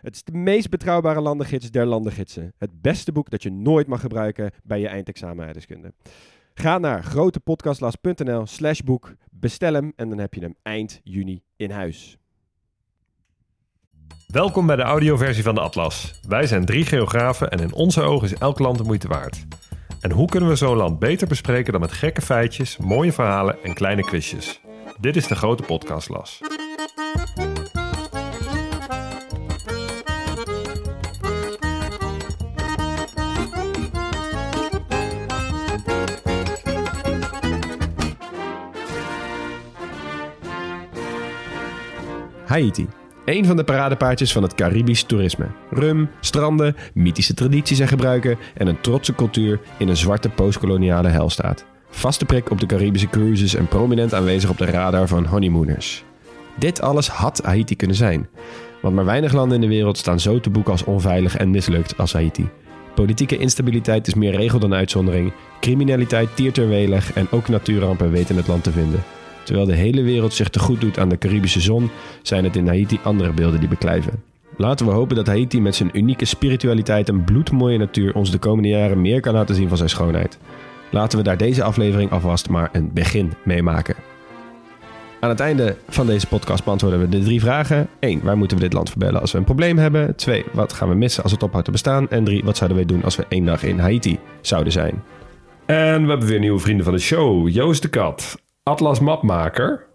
Het is de meest betrouwbare landengids der landengidsen. Het beste boek dat je nooit mag gebruiken bij je eindexamen. Ga naar grotepodcastlas.nl slash boek, bestel hem en dan heb je hem eind juni in huis. Welkom bij de audioversie van de Atlas. Wij zijn drie geografen en in onze ogen is elk land de moeite waard. En hoe kunnen we zo'n land beter bespreken dan met gekke feitjes, mooie verhalen en kleine quizjes? Dit is de grote podcastlas. Haiti. Een van de paradepaardjes van het Caribisch toerisme. Rum, stranden, mythische tradities en gebruiken en een trotse cultuur in een zwarte postkoloniale helstaat. Vaste prik op de Caribische cruises en prominent aanwezig op de radar van honeymooners. Dit alles had Haiti kunnen zijn. Want maar weinig landen in de wereld staan zo te boek als onveilig en mislukt als Haiti. Politieke instabiliteit is meer regel dan uitzondering. Criminaliteit tiert er welig en ook natuurrampen weten het land te vinden. Terwijl de hele wereld zich te goed doet aan de Caribische zon, zijn het in Haiti andere beelden die beklijven. Laten we hopen dat Haiti met zijn unieke spiritualiteit en bloedmooie natuur ons de komende jaren meer kan laten zien van zijn schoonheid. Laten we daar deze aflevering alvast maar een begin mee maken. Aan het einde van deze podcast beantwoorden we de drie vragen. 1. Waar moeten we dit land verbellen als we een probleem hebben? 2. Wat gaan we missen als het ophoudt te bestaan? En 3. Wat zouden wij doen als we één dag in Haiti zouden zijn? En we hebben weer nieuwe vrienden van de show. Joost de Kat, Atlas Mapmaker.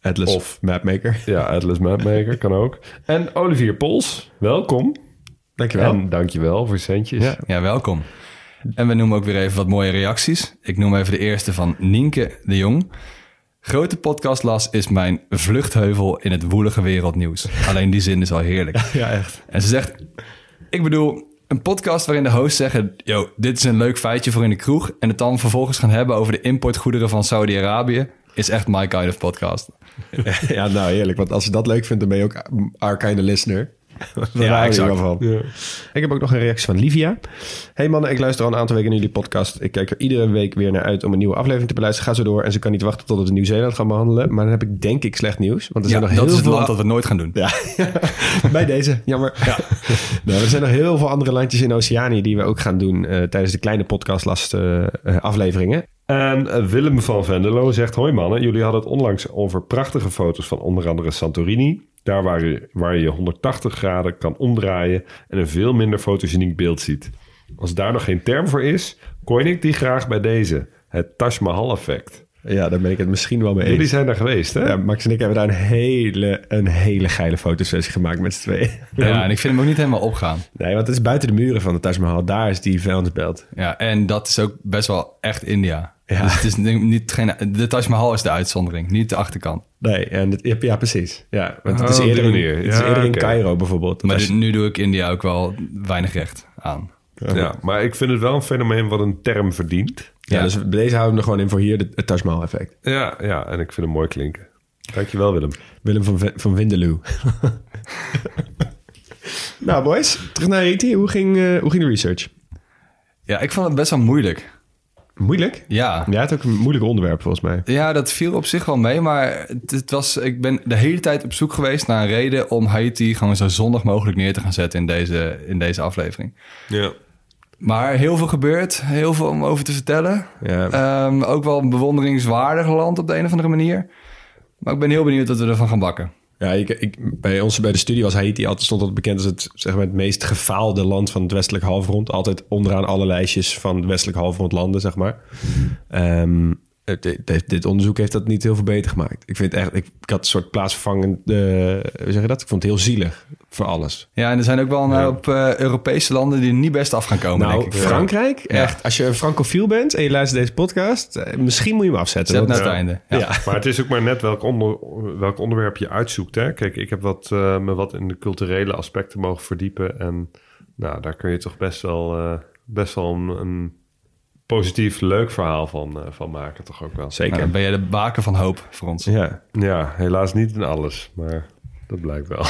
Atlas Of- Mapmaker. Ja, Atlas Mapmaker kan ook. En Olivier Pols, welkom. Dankjewel. En dankjewel voor centjes. Ja. Ja, welkom. En we noemen ook weer even wat mooie reacties. Ik noem even de eerste van Nienke de Jong. Grote podcastlas is mijn vluchtheuvel in het woelige wereldnieuws. Alleen die zin is al heerlijk. Ja, echt. En ze zegt, ik bedoel, een podcast waarin de hosts zeggen... Yo, dit is een leuk feitje voor in de kroeg... en het dan vervolgens gaan hebben over de importgoederen van Saudi-Arabië... is echt my kind of podcast. Ja, nou heerlijk. Want als je dat leuk vindt, dan ben je ook our kind of listener. Daar Ja, exact. van. Ik heb ook nog een reactie van Livia. Hey mannen, ik luister al een aantal weken naar jullie podcast. Ik kijk er iedere week weer naar uit om een nieuwe aflevering te beluisteren. Ga zo door en ze kan niet wachten tot we Nieuw-Zeeland gaan behandelen. Maar dan heb ik denk ik slecht nieuws. Want er Ja, zijn nog dat heel is het veel... land dat we nooit gaan doen. Ja, bij deze. Jammer. Ja. nou, er zijn nog heel veel andere landjes in Oceanië die we ook gaan doen eh, tijdens de kleine podcastlast eh, afleveringen. En Willem van Venderlo zegt... Hoi mannen, jullie hadden het onlangs over prachtige foto's van onder andere Santorini. Daar waar je, waar je 180 graden kan omdraaien en een veel minder fotogeniek beeld ziet. Als daar nog geen term voor is, coin ik die graag bij deze. Het Taj Mahal effect. Ja, daar ben ik het misschien wel mee eens. Jullie zijn daar geweest, hè? Ja, Max en ik hebben daar een hele, een hele geile fotosessie gemaakt met z'n tweeën. Ja, en ik vind hem ook niet helemaal opgaan. Nee, want het is buiten de muren van de Taj Mahal. Daar is die vuilnisbelt. Ja, en dat is ook best wel echt India. Ja. Dus het is niet, geen, de Taj Mahal is de uitzondering, niet de achterkant. Nee, en het, ja, precies. Ja, want het Oh, is die eerder, in, het is eerder in. Cairo bijvoorbeeld. Maar dit- nu doe ik India ook wel weinig recht aan. Ja, maar ik vind het wel een fenomeen wat een term verdient. ja, Ja. dus deze houden we er gewoon in voor hier het Taj Mahal effect. Ja, ja, en ik vind hem mooi klinken. Dankjewel, Willem. Willem van, van Windeloe. nou boys, terug naar Haiti. Hoe ging, eh, hoe ging de research? Ja, ik vond het best wel moeilijk. Moeilijk? Ja. Ja, het is ook een moeilijk onderwerp volgens mij. Ja, dat viel op zich wel mee, maar het, het was, ik ben de hele tijd op zoek geweest naar een reden om Haiti gewoon zo zondag mogelijk neer te gaan zetten in deze, in deze aflevering. Ja. Maar heel veel gebeurt, heel veel om over te vertellen. Ja. Ehm, ook wel een bewonderingswaardig land op de een of andere manier. Maar ik ben heel benieuwd wat we ervan gaan bakken. Ja, ik, ik, bij ons bij de studie was Haiti altijd stond dat bekend als het, zeg maar, het meest gefaalde land van het westelijk halfrond. Altijd onderaan alle lijstjes van het westelijk halfrond landen, zeg maar. Ehm, eh, dit, dit- dit onderzoek heeft dat niet heel veel beter gemaakt. Ik vind echt, ik, ik had een soort plaatsvervangend, eh, hoe zeg je dat? Ik vond het heel zielig voor alles. Ja, en er zijn ook wel een hoop eh, Europese landen die er niet best af gaan komen, nou, denk ik. Frankrijk, echt. Als je een francofiel bent en je luistert deze podcast, misschien moet je hem afzetten. Zet naar het einde. Ja. ja. Maar het is ook maar net welk, onder, welk onderwerp je uitzoekt. Hè? Kijk, ik heb wat, eh, me wat in de culturele aspecten mogen verdiepen. En nou, daar kun je toch best wel, eh, best wel een, een positief, leuk verhaal van, eh, van maken. Toch ook wel. Zeker. ben je de baken van hoop voor ons. Ja. Ja, helaas niet in alles. Maar dat blijkt wel.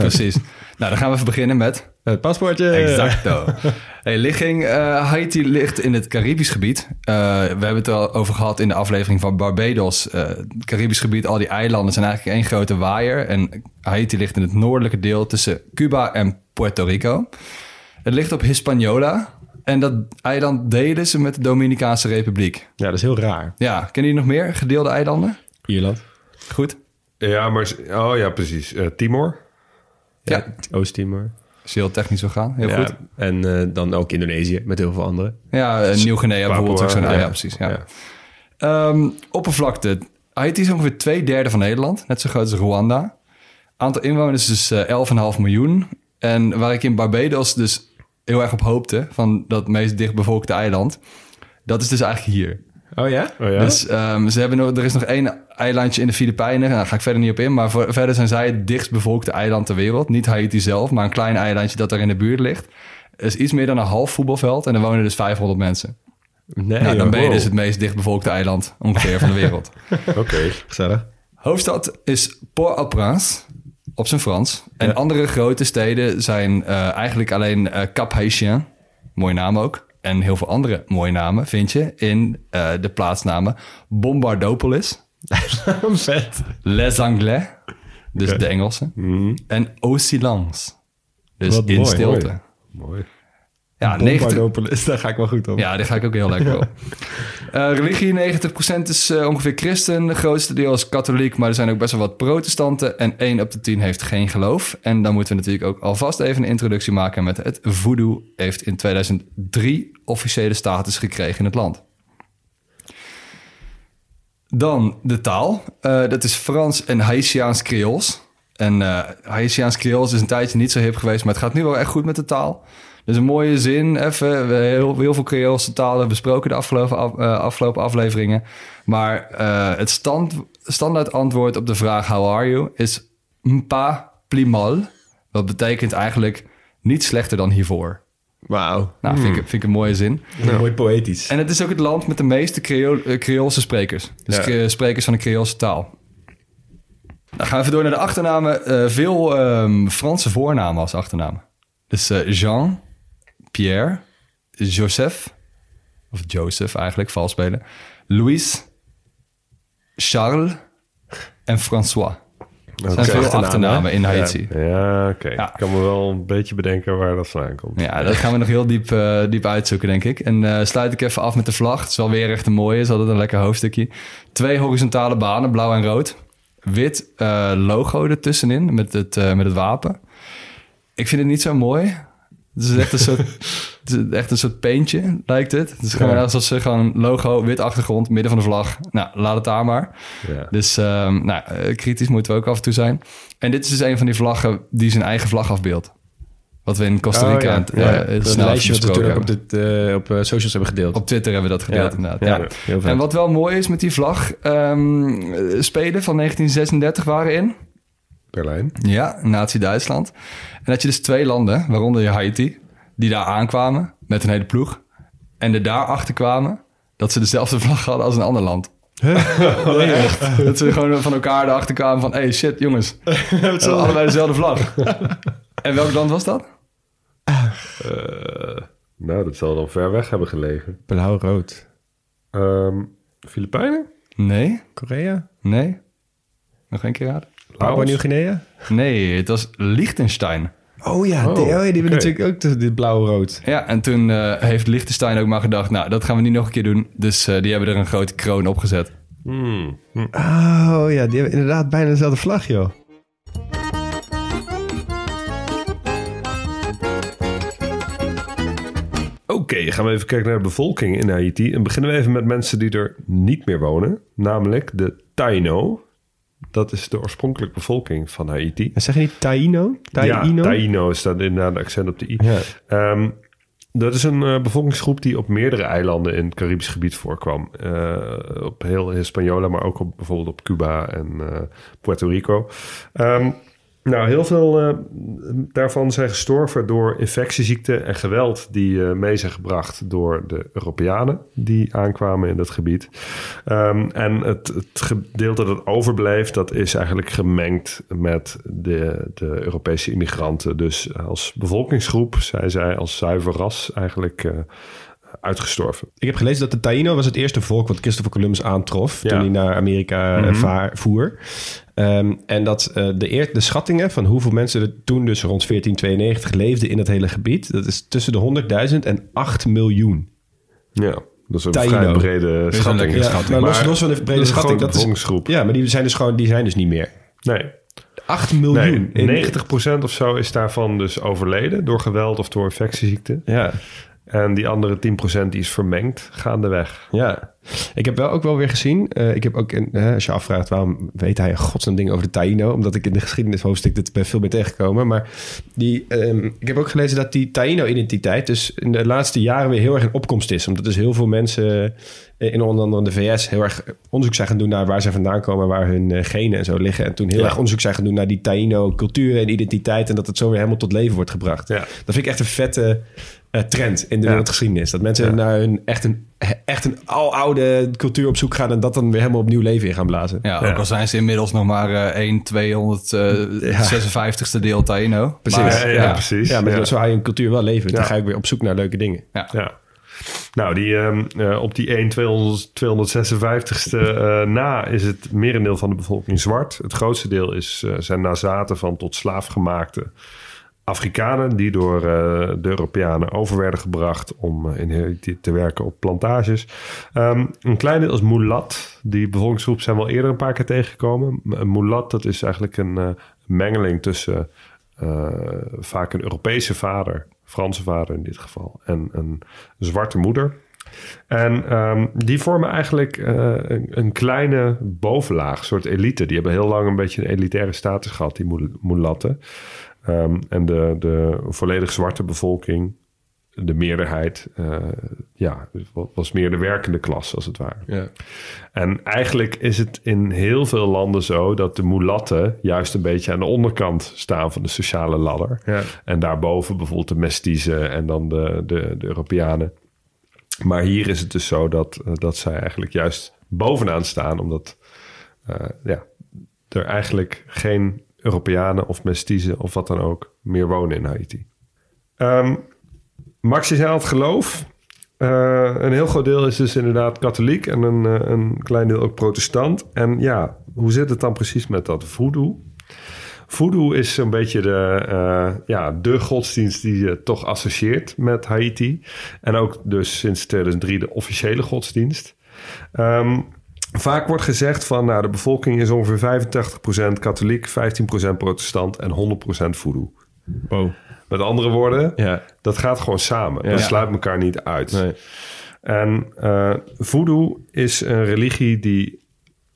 Precies. Nou, dan gaan we even beginnen met... Het paspoortje. Exacto. Hey, ligging, eh, Haiti ligt in het Caribisch gebied. Eh, we hebben het al over gehad in de aflevering van Barbados. Eh, het Caribisch gebied, al die eilanden zijn eigenlijk één grote waaier. En Haiti ligt in het noordelijke deel tussen Cuba en Puerto Rico. Het ligt op Hispaniola. En dat eiland delen ze met de Dominicaanse Republiek. Ja, dat is heel raar. Ja, kennen jullie nog meer gedeelde eilanden? Ierland. Goed. Ja, maar... Oh ja, precies. Eh, Timor? Ja, Oost-Timor. als je heel technisch gaan. Heel ja. goed. En eh, dan ook Indonesië met heel veel anderen. Ja, eh, Nieuw-Guinea bijvoorbeeld. ook zo'n- ja. ja, precies. Ja. Ja. Ehm, oppervlakte. Haiti is ongeveer twee derde van Nederland. Net zo groot als Rwanda. Aantal inwoners is eh 11,5 miljoen. En waar ik in Barbados dus heel erg op hoopte... van dat meest dichtbevolkte eiland... dat is dus eigenlijk hier. Oh ja? Oh ja? Dus ehm, ze hebben nog, er is nog één eilandje in de Filipijnen. Nou, daar ga ik verder niet op in. Maar voor- verder zijn zij het dichtstbevolkte eiland ter wereld. Niet Haiti zelf, maar een klein eilandje dat daar in de buurt ligt. Het is iets meer dan een half voetbalveld. En er wonen dus 500 mensen. Nee, Nou, dan joh. ben je Wow. dus het meest dichtbevolkte eiland ongeveer van de wereld. Oké. Gezellig. Hoofdstad is Port-au-Prince, op zijn Frans. En andere grote steden zijn eh, eigenlijk alleen eh, Cap-Haïtien, mooie naam ook. En heel veel andere mooie namen vind je in eh, de plaatsnamen Bombardopolis, Vet. Les Anglais, dus de Engelsen, en Au Silence, dus Wat in mooi, stilte. Mooi. Ja, 90, Bombardopolis, daar ga ik wel goed op. Ja, die ga ik ook heel lekker op. Eh, religie, 90% is eh, ongeveer christen. De grootste deel is katholiek, maar er zijn ook best wel wat protestanten. En 1 op de 10 heeft geen geloof. En dan moeten we natuurlijk ook alvast even een introductie maken met het voodoo. Heeft in 2003 officiële status gekregen in het land. Dan de taal. Eh, dat is Frans en Haitiaans Creools. En Haitiaans Creools is een tijdje niet zo hip geweest, maar het gaat nu wel echt goed met de taal. Dus een mooie zin, even. We hebben heel, heel veel Creoolse talen besproken de afgelopen, af- eh, afgelopen afleveringen. Maar eh, het stand, standaard antwoord op de vraag how are you is mpa plimal. Dat betekent eigenlijk niet slechter dan hiervoor. Wauw. Nou, vind, ik, vind ik een mooie zin. Mooi poëtisch. En het is ook het land met de meeste Creool, eh, Creoolse sprekers. Dus Ja. Cre- sprekers van de Creoolse taal. Dan gaan we even door naar de achternamen. Eh, veel ehm, Franse voornamen als achternamen. Dus Jean, Pierre, Joseph, of Joseph eigenlijk, vals spelen. Louis, Charles en François. Er zijn veel achternamen, achternamen in Haiti. Ja, oké. Ja. Ik kan me wel een beetje bedenken waar dat vandaan komt. Ja, dat gaan we nog heel diep, eh, diep uitzoeken, denk ik. En eh, sluit ik even af met de vlag. Het is wel weer echt een mooie. Het is altijd een lekker hoofdstukje. Twee horizontale banen, blauw en rood. Wit eh, logo ertussenin met het, eh, met het wapen. Ik vind het niet zo mooi. Het is echt een soort, echt een soort peentje, lijkt het. Het is gewoon Ja. alsof ze gewoon logo, wit achtergrond, midden van de vlag. Nou, laat het daar maar. Ja. Dus ehm, nou, eh, kritisch moeten we ook af en toe zijn. En dit is dus een van die vlaggen die zijn eigen vlag afbeeldt. Wat we in Costa Oh, Rica ja. het, Ja, eh, dat het lijstje wat we op, dit, eh, op eh, socials hebben gedeeld. Op Twitter hebben we dat gedeeld Ja. inderdaad. Ja, Ja. heel. En wat wel mooi is met die vlag, eh, Spelen van 1936 waren in. Berlijn. Ja, Nazi-Duitsland. En dat je dus twee landen, waaronder je Haiti, die daar aankwamen met een hele ploeg. En er daarachter kwamen dat ze dezelfde vlag hadden als een ander land. dat ze gewoon van elkaar erachter kwamen van... hey, shit, jongens. We hebben allebei dezelfde vlag. en welk land was dat? Eh, nou, dat zal dan ver weg hebben gelegen. Blauw-rood. Ehm, Filipijnen? Nee, Korea? nee. Nog een keer raden. Papua? Nieuw-Guinea? Nee, het was Liechtenstein. Oh ja, Oh, die, oh, ja, die hebben oké. natuurlijk ook de- dit blauw-rood. Ja, en toen eh, heeft Liechtenstein ook maar gedacht... nou, dat gaan we niet nog een keer doen. Dus eh, die hebben er een grote kroon op gezet. Hmm. Hm. Oh ja, die hebben inderdaad bijna dezelfde vlag, joh. Oké, Oké, gaan we even kijken naar de bevolking in Haiti. En beginnen we even met mensen die er niet meer wonen. Namelijk de Taino. Dat is de oorspronkelijke bevolking van Haiti. Zeg je niet Taino? Taino? Ja, Taino staat inderdaad een accent op de i. Ja. Ehm, dat is een eh, bevolkingsgroep die op meerdere eilanden in het Caribisch gebied voorkwam. Eh, op heel Hispaniola, maar ook op, bijvoorbeeld op Cuba en eh, Puerto Rico. Ehm, nou, heel veel eh, daarvan zijn gestorven door infectieziekten en geweld die eh, mee zijn gebracht door de Europeanen die aankwamen in dat gebied. Ehm, en het, het gedeelte dat overbleef, dat is eigenlijk gemengd met de, de Europese immigranten. Dus als bevolkingsgroep zijn zij als zuiver ras eigenlijk eh, uitgestorven. Ik heb gelezen dat de Taino was het eerste volk wat Christopher Columbus aantrof Ja. toen hij naar Amerika Mhm. vaar- voer. Ehm, en dat eh, de, eer, de schattingen van hoeveel mensen er toen dus rond 1492 leefden in dat hele gebied, dat is tussen de 100.000 en 8 miljoen. Ja, dat is een Taino. vrij brede schatting. Ja, schatting. maar los, Maar los van de brede dat is een schatting, dat is, ja, maar die zijn dus gewoon, die zijn dus niet meer. Nee, 8 miljoen. nee In- 90% of zo is daarvan dus overleden door geweld of door infectieziekte. Ja, En die andere 10% die is vermengd gaandeweg. ja. Ik heb wel ook wel weer gezien. eh, ik heb ook, als je afvraagt waarom weet hij een godsnaam ding over de Taino, omdat ik in de geschiedenishoofdstuk dit bij veel meer tegengekomen. Maar die, ehm, ik heb ook gelezen dat die Taino-identiteit dus in de laatste jaren weer heel erg in opkomst is. Omdat dus heel veel mensen in onder andere de VS heel erg onderzoek zijn gaan doen naar waar ze vandaan komen, waar hun eh, genen en zo liggen. En toen heel Ja. erg onderzoek zijn gaan doen naar die Taino-cultuur en identiteit en dat het zo weer helemaal tot leven wordt gebracht. Ja. Dat vind ik echt een vette eh, trend in de Ja. wereldgeschiedenis. Dat mensen Ja. naar hun echt een, echt een aloude cultuur op zoek gaan en dat dan weer helemaal opnieuw leven in gaan blazen. Ja, ook al zijn ze inmiddels nog maar eh 1 256ste deel Taino. Precies. Maar, Ja, ja, precies. Ja, maar Ja. zo hou je een cultuur wel leven. Dan ga ik weer op zoek naar leuke dingen. ja. Nou, die, ehm, eh, op die 1 200, 256ste eh, na is het merendeel van de bevolking zwart. Het grootste deel is, eh, zijn nazaten van tot slaafgemaakte Afrikanen... die door de Europeanen over werden gebracht om in te werken op plantages. Ehm, een klein deel is mulat. Die bevolkingsgroep zijn we al eerder een paar keer tegengekomen. Mulat, dat is eigenlijk een mengeling tussen vaak een Europese vader, Franse vader in dit geval, en een zwarte moeder. En ehm, die vormen eigenlijk eh, een, kleine bovenlaag, een soort elite. Die hebben heel lang een beetje een elitaire status gehad, die mul- mulatten. Ehm, en de, de volledig zwarte bevolking, de meerderheid, eh, ja, was meer de werkende klas als het ware. Ja. En eigenlijk is het in heel veel landen zo dat de mulatten juist een beetje aan de onderkant staan van de sociale ladder. Ja. En daarboven bijvoorbeeld de mestiezen en dan de, de, de Europeanen. Maar hier is het dus zo dat, eh, dat zij eigenlijk juist bovenaan staan, omdat eh, ja, er eigenlijk geen Europeanen of mestiezen of wat dan ook meer wonen in Haiti. Ehm Max, al het geloof. Eh, een heel groot deel is dus inderdaad katholiek en een, eh, een klein deel ook protestant. En ja, hoe zit het dan precies met dat voodoo? Voodoo is een beetje de, eh, ja, de godsdienst die je toch associeert met Haiti. En ook dus sinds 2003 de officiële godsdienst. Ehm, vaak wordt gezegd van nou, de bevolking is ongeveer 85% katholiek, 15% protestant en 100% voodoo. Wow. Met andere woorden, Ja. dat gaat gewoon samen. Ja. Dat sluit elkaar niet uit. Nee. En eh voodoo is een religie die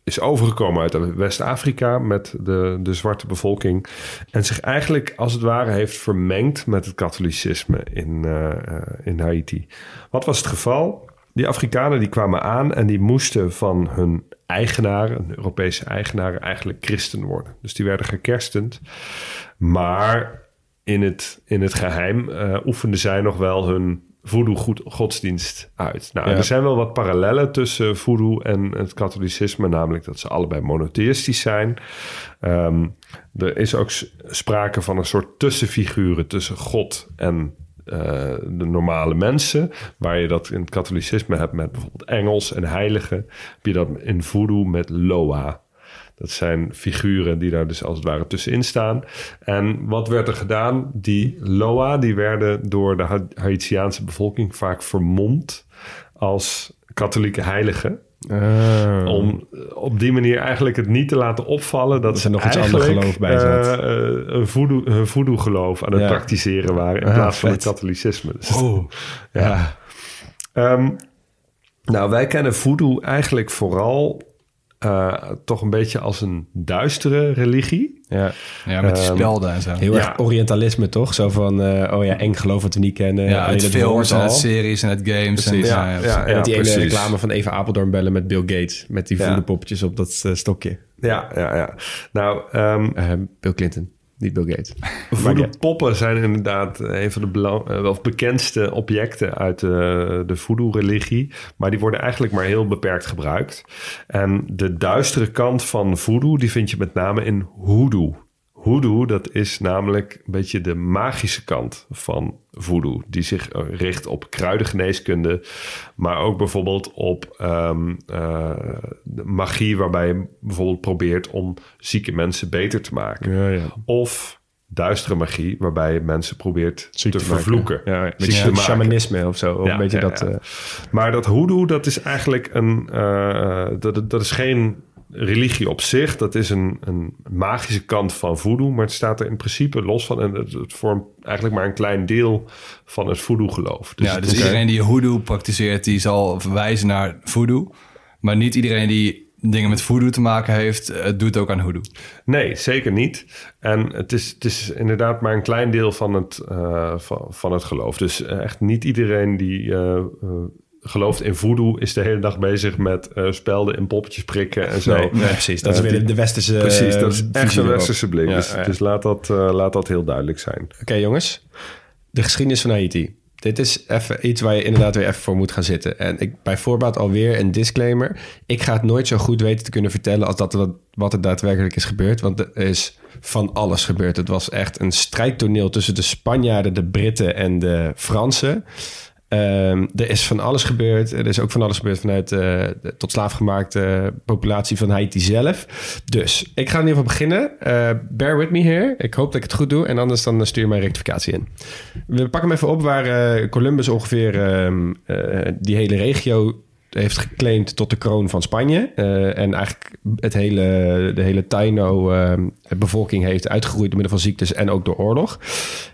is overgekomen uit West-Afrika met de, de zwarte bevolking. En zich eigenlijk als het ware heeft vermengd met het katholicisme in, eh, in Haiti. Wat was het geval? Die Afrikanen die kwamen aan en die moesten van hun eigenaren, een Europese eigenaren, eigenlijk christen worden. Dus die werden gekerstend. Maar in het, in het geheim eh, oefenden zij nog wel hun voodoo goed, godsdienst uit. Nou, Ja. er zijn wel wat parallellen tussen voodoo en het katholicisme, namelijk dat ze allebei monotheïstisch zijn. Ehm, er is ook sprake van een soort tussenfiguren tussen God en eh, de normale mensen. Waar je dat in het katholicisme hebt met bijvoorbeeld engels en heiligen. Heb je dat in voodoo met Loa. Dat zijn figuren die daar dus als het ware tussenin staan. En wat werd er gedaan? Die Loa, die werden door de Ha- Haitiaanse bevolking vaak vermomd als katholieke heiligen. Ah. Om op die manier eigenlijk het niet te laten opvallen dat, er ze nog iets ander geloof bij zat. eh, eh, een voodoo, een voodoo geloof aan het Ja. praktiseren waren in Ah, plaats van het katholicisme. Dus Oh. Ja. Ehm, nou, wij kennen voodoo eigenlijk vooral eh, toch een beetje als een duistere religie. ja. Ja, met die Ehm, spelden en zo. Heel Ja. erg Orientalisme, toch? Zo van, eh, oh ja, eng geloof wat we niet kennen. ja, uit het films en uit series en uit games. En, Precies. ja, Ja, ja, ja. En met die ene reclame van Eva Apeldoorn bellen met Bill Gates. Met die Ja. voederpoppetjes op dat eh, stokje. Ja, ja, ja. Nou, ehm Eh, Bill Clinton, niet Bill Gates. voodoo poppen zijn inderdaad een van de belang, eh, wel bekendste objecten uit de, de voodoo-religie. Maar die worden eigenlijk maar heel beperkt gebruikt. En de duistere kant van voodoo, die vind je met name in hoodoo. Hoodoo, dat is namelijk een beetje de magische kant van voodoo. Die zich richt op kruidengeneeskunde, maar ook bijvoorbeeld op ehm, eh, magie... waarbij je bijvoorbeeld probeert om zieke mensen beter te maken. Ja, ja. Of duistere magie, waarbij je mensen probeert Ziek te, vervloeken. Ja, maken. shamanisme of zo. Of Ja, een beetje dat... eh, Maar dat hoodoo, dat is eigenlijk een... eh, dat, dat is geen religie op zich. Dat is een, een magische kant van voodoo. Maar het staat er in principe los van. En het, het vormt eigenlijk maar een klein deel van het voodoo-geloof. ja, het dus iedereen die hoodoo praktiseert, die zal verwijzen naar voodoo. Maar niet iedereen die dingen met voodoo te maken heeft, eh, doet ook aan hoodoo. Nee, zeker niet. En het is, het is inderdaad maar een klein deel van het, eh, van, van het geloof. Dus eh, echt niet iedereen die gelooft in voodoo... is de hele dag bezig met eh, spelden en poppetjes prikken en zo. nee, nee, precies. Dat is Eh, weer de, die- de westerse Precies, dat is visie echt een westerse blik. Ja, dus ja. dus laat, dat, eh, laat dat heel duidelijk zijn. Oké, jongens. De geschiedenis van Haiti. Dit is even iets waar je inderdaad weer even voor moet gaan zitten. En ik bij voorbaat alweer een disclaimer. Ik ga het nooit zo goed weten te kunnen vertellen als dat wat, wat er daadwerkelijk is gebeurd. Want er is van alles gebeurd. Het was echt een strijdtoneel tussen de Spanjaarden, de Britten en de Fransen. Ehm, er is van alles gebeurd. Er is ook van alles gebeurd vanuit eh, de tot slaafgemaakte populatie van Haiti zelf. Dus ik ga in ieder geval beginnen. Eh, bear with me here. Ik hoop dat ik het goed doe. En anders dan stuur je mijn rectificatie in. We pakken hem even op waar eh, Columbus ongeveer ehm, eh, die hele regio heeft geclaimd tot de kroon van Spanje. Eh, en eigenlijk het hele, de hele Taino-bevolking heeft uitgeroeid door middel van ziektes en ook door oorlog.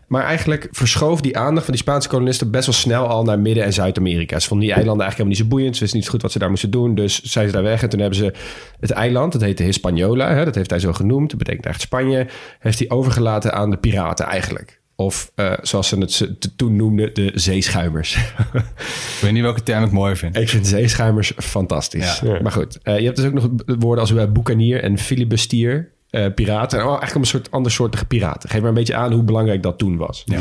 Maar eigenlijk verschoof die aandacht van die Spaanse kolonisten best wel snel al naar Midden- en Zuid-Amerika. Ze vonden die eilanden eigenlijk helemaal niet zo boeiend. Ze wisten niet zo goed wat ze daar moesten doen. Dus zijn ze daar weg. En toen hebben ze het eiland, dat heette Hispaniola. Hè, dat heeft hij zo genoemd. Dat betekent echt Spanje. Heeft hij overgelaten aan de piraten eigenlijk. Of eh, zoals ze het toen noemden, de zeeschuimers. Ik weet niet welke term ik mooi vind. Ik vind zeeschuimers fantastisch. Ja. Maar goed, eh, je hebt dus ook nog woorden als uh, boekanier en filibustier. eh piraten. En eigenlijk een soort andersoortige piraten. Geef maar een beetje aan hoe belangrijk dat toen was. Ja.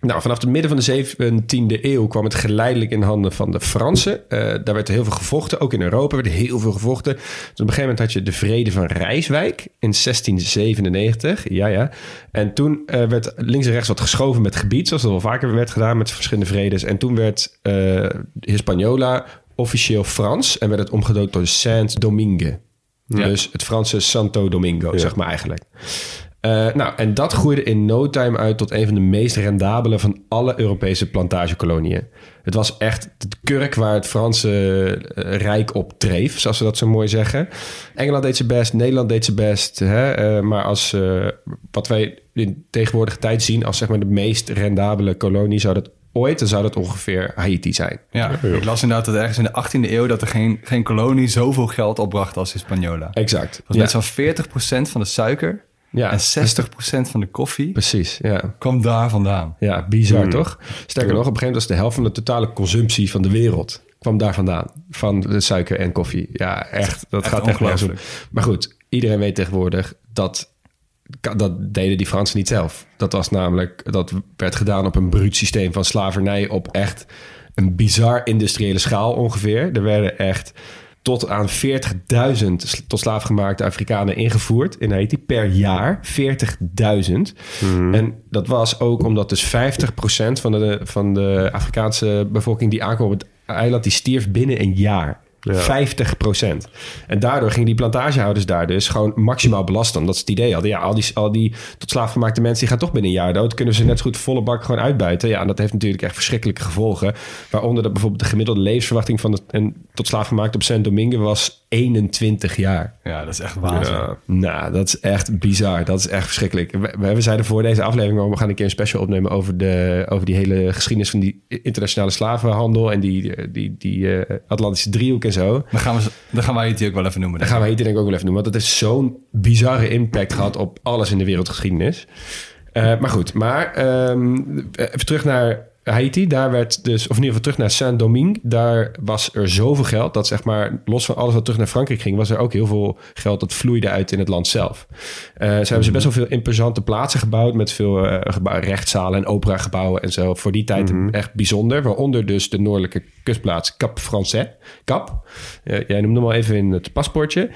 Nou, vanaf het midden van de 17e eeuw kwam het geleidelijk in handen van de Fransen. Eh, daar werd er heel veel gevochten. Ook in Europa werd er heel veel gevochten. Dus op een gegeven moment had je de Vrede van Rijswijk in 1697. Ja, ja. En toen eh, werd links en rechts wat geschoven met gebied, zoals dat wel vaker werd gedaan met verschillende vredes. En toen werd eh, Hispaniola officieel Frans en werd het omgedoopt door Saint-Domingue. Ja. Dus het Franse Santo Domingo, zeg maar eigenlijk. Eh, nou, en dat groeide in no time uit tot een van de meest rendabele van alle Europese plantagekoloniën. Het was echt de kurk waar het Franse eh, rijk op dreef, zoals ze dat zo mooi zeggen. Engeland deed zijn best, Nederland deed zijn best. Hè? eh, maar als eh, wat wij in tegenwoordige tijd zien als zeg maar de meest rendabele kolonie, zou dat ooit, dan zou dat ongeveer Haiti zijn. Ja, ik las inderdaad dat ergens in de 18e eeuw... dat er geen, geen kolonie zoveel geld opbracht als Hispaniola. Exact. Was Ja. net zo'n 40% van de suiker Ja, en 60% van de koffie precies. Ja. kwam daar vandaan. Ja, bizar toch? Sterker nog, op een gegeven moment was de helft van de totale consumptie van de wereld kwam daar vandaan. Van de suiker en koffie. Ja, echt. Dat Echt gaat echt nergens om. ongelooflijk. Maar goed, iedereen weet tegenwoordig dat dat deden die Fransen niet zelf. Dat was namelijk, dat werd gedaan op een bruut systeem van slavernij op echt een bizar industriële schaal ongeveer. Er werden echt tot aan 40.000 sl- tot slaafgemaakte Afrikanen ingevoerd in Haiti per jaar. 40.000. En dat was ook omdat dus 50% van de, van de Afrikaanse bevolking die aankwam op het eiland, die stierf binnen een jaar. 50% En daardoor gingen die plantagehouders daar dus gewoon maximaal belasten. Omdat ze het idee hadden, ja, al die, al die tot slaaf gemaakte mensen... die gaan toch binnen een jaar dood. Kunnen ze net zo goed volle bak gewoon uitbuiten. Ja, en dat heeft natuurlijk echt verschrikkelijke gevolgen. Waaronder dat bijvoorbeeld de gemiddelde levensverwachting... van de, en tot slaaf gemaakt op Saint Domingue was 21 jaar. Ja, dat is echt waanzin. Ja. Nou, dat is echt bizar. Dat is echt verschrikkelijk. We, we we zeiden voor deze aflevering... we gaan een keer een special opnemen... over, de, over die hele geschiedenis van die internationale slavenhandel... en die, die, die eh, Atlantische driehoek en zo. Dan gaan, we, dan gaan wij het hier ook wel even noemen. Dat denk gaan we hier denk ik ook wel even doen. Want het heeft zo'n bizarre impact gehad op alles in de wereldgeschiedenis. Eh, maar goed, maar ehm, even terug naar Haiti. Daar werd dus, of in ieder geval terug naar Saint-Domingue. Daar was er zoveel geld dat zeg maar, los van alles wat terug naar Frankrijk ging, was er ook heel veel geld dat vloeide uit in het land zelf. Eh, ze hebben ze best wel veel imposante plaatsen gebouwd met veel gebouwen, rechtszalen en operagebouwen en zo. Voor die tijd echt bijzonder. Waaronder dus de noordelijke kustplaats Cap Français. Cap. Eh, jij noemde hem al even in het paspoortje.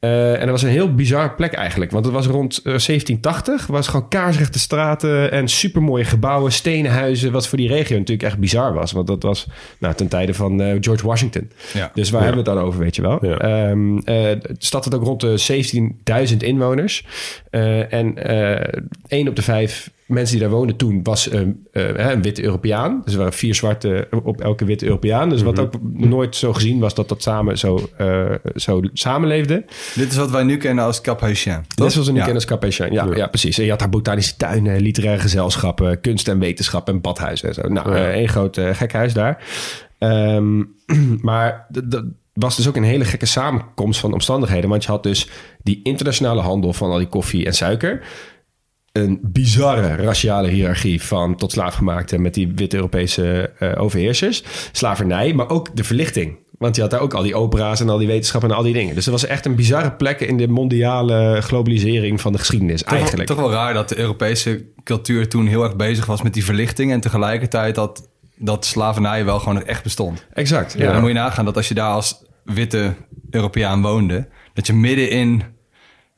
Eh, en dat was een heel bizar plek eigenlijk. Want het was rond eh, 1780. Het was gewoon kaarsrechte straten en supermooie gebouwen, stenen huizen. Wat voor die regio natuurlijk echt bizar was. Want dat was nou, ten tijde van eh, George Washington. Ja. Dus waar hebben we het dan over, weet je wel? Ja. Ehm, eh, de stad had ook rond de 17.000 inwoners. Eh, en eh één op de vijf mensen die daar woonden toen was een, eh, hè, een witte Europeaan. Dus er waren vier zwarte op elke witte Europeaan. Dus wat ook nooit zo gezien was dat dat samen zo, eh, zo samenleefde. Dit is wat wij nu kennen als Cap Haïtien. Dit was een Ja. kennis Capéchin. Ja, ja. precies. En je had daar botanische tuinen, literaire gezelschappen, kunst en wetenschap en badhuizen en zo. Nou, Ja. eh, één groot eh, gekhuis daar. Ehm, maar d- d- was dus ook een hele gekke samenkomst van omstandigheden. Want je had dus die internationale handel van al die koffie en suiker. Een bizarre raciale hiërarchie van tot slaafgemaakte met die witte Europese eh, overheersers. Slavernij, maar ook de verlichting. Want je had daar ook al die opera's en al die wetenschap en al die dingen. Dus er was echt een bizarre plek in de mondiale globalisering van de geschiedenis Toch eigenlijk. Toch wel raar dat de Europese cultuur toen heel erg bezig was met die verlichting. En tegelijkertijd dat, dat slavernij wel gewoon echt bestond. Exact. Ja. Dan moet je nagaan dat als je daar als witte Europeaan woonde, dat je midden in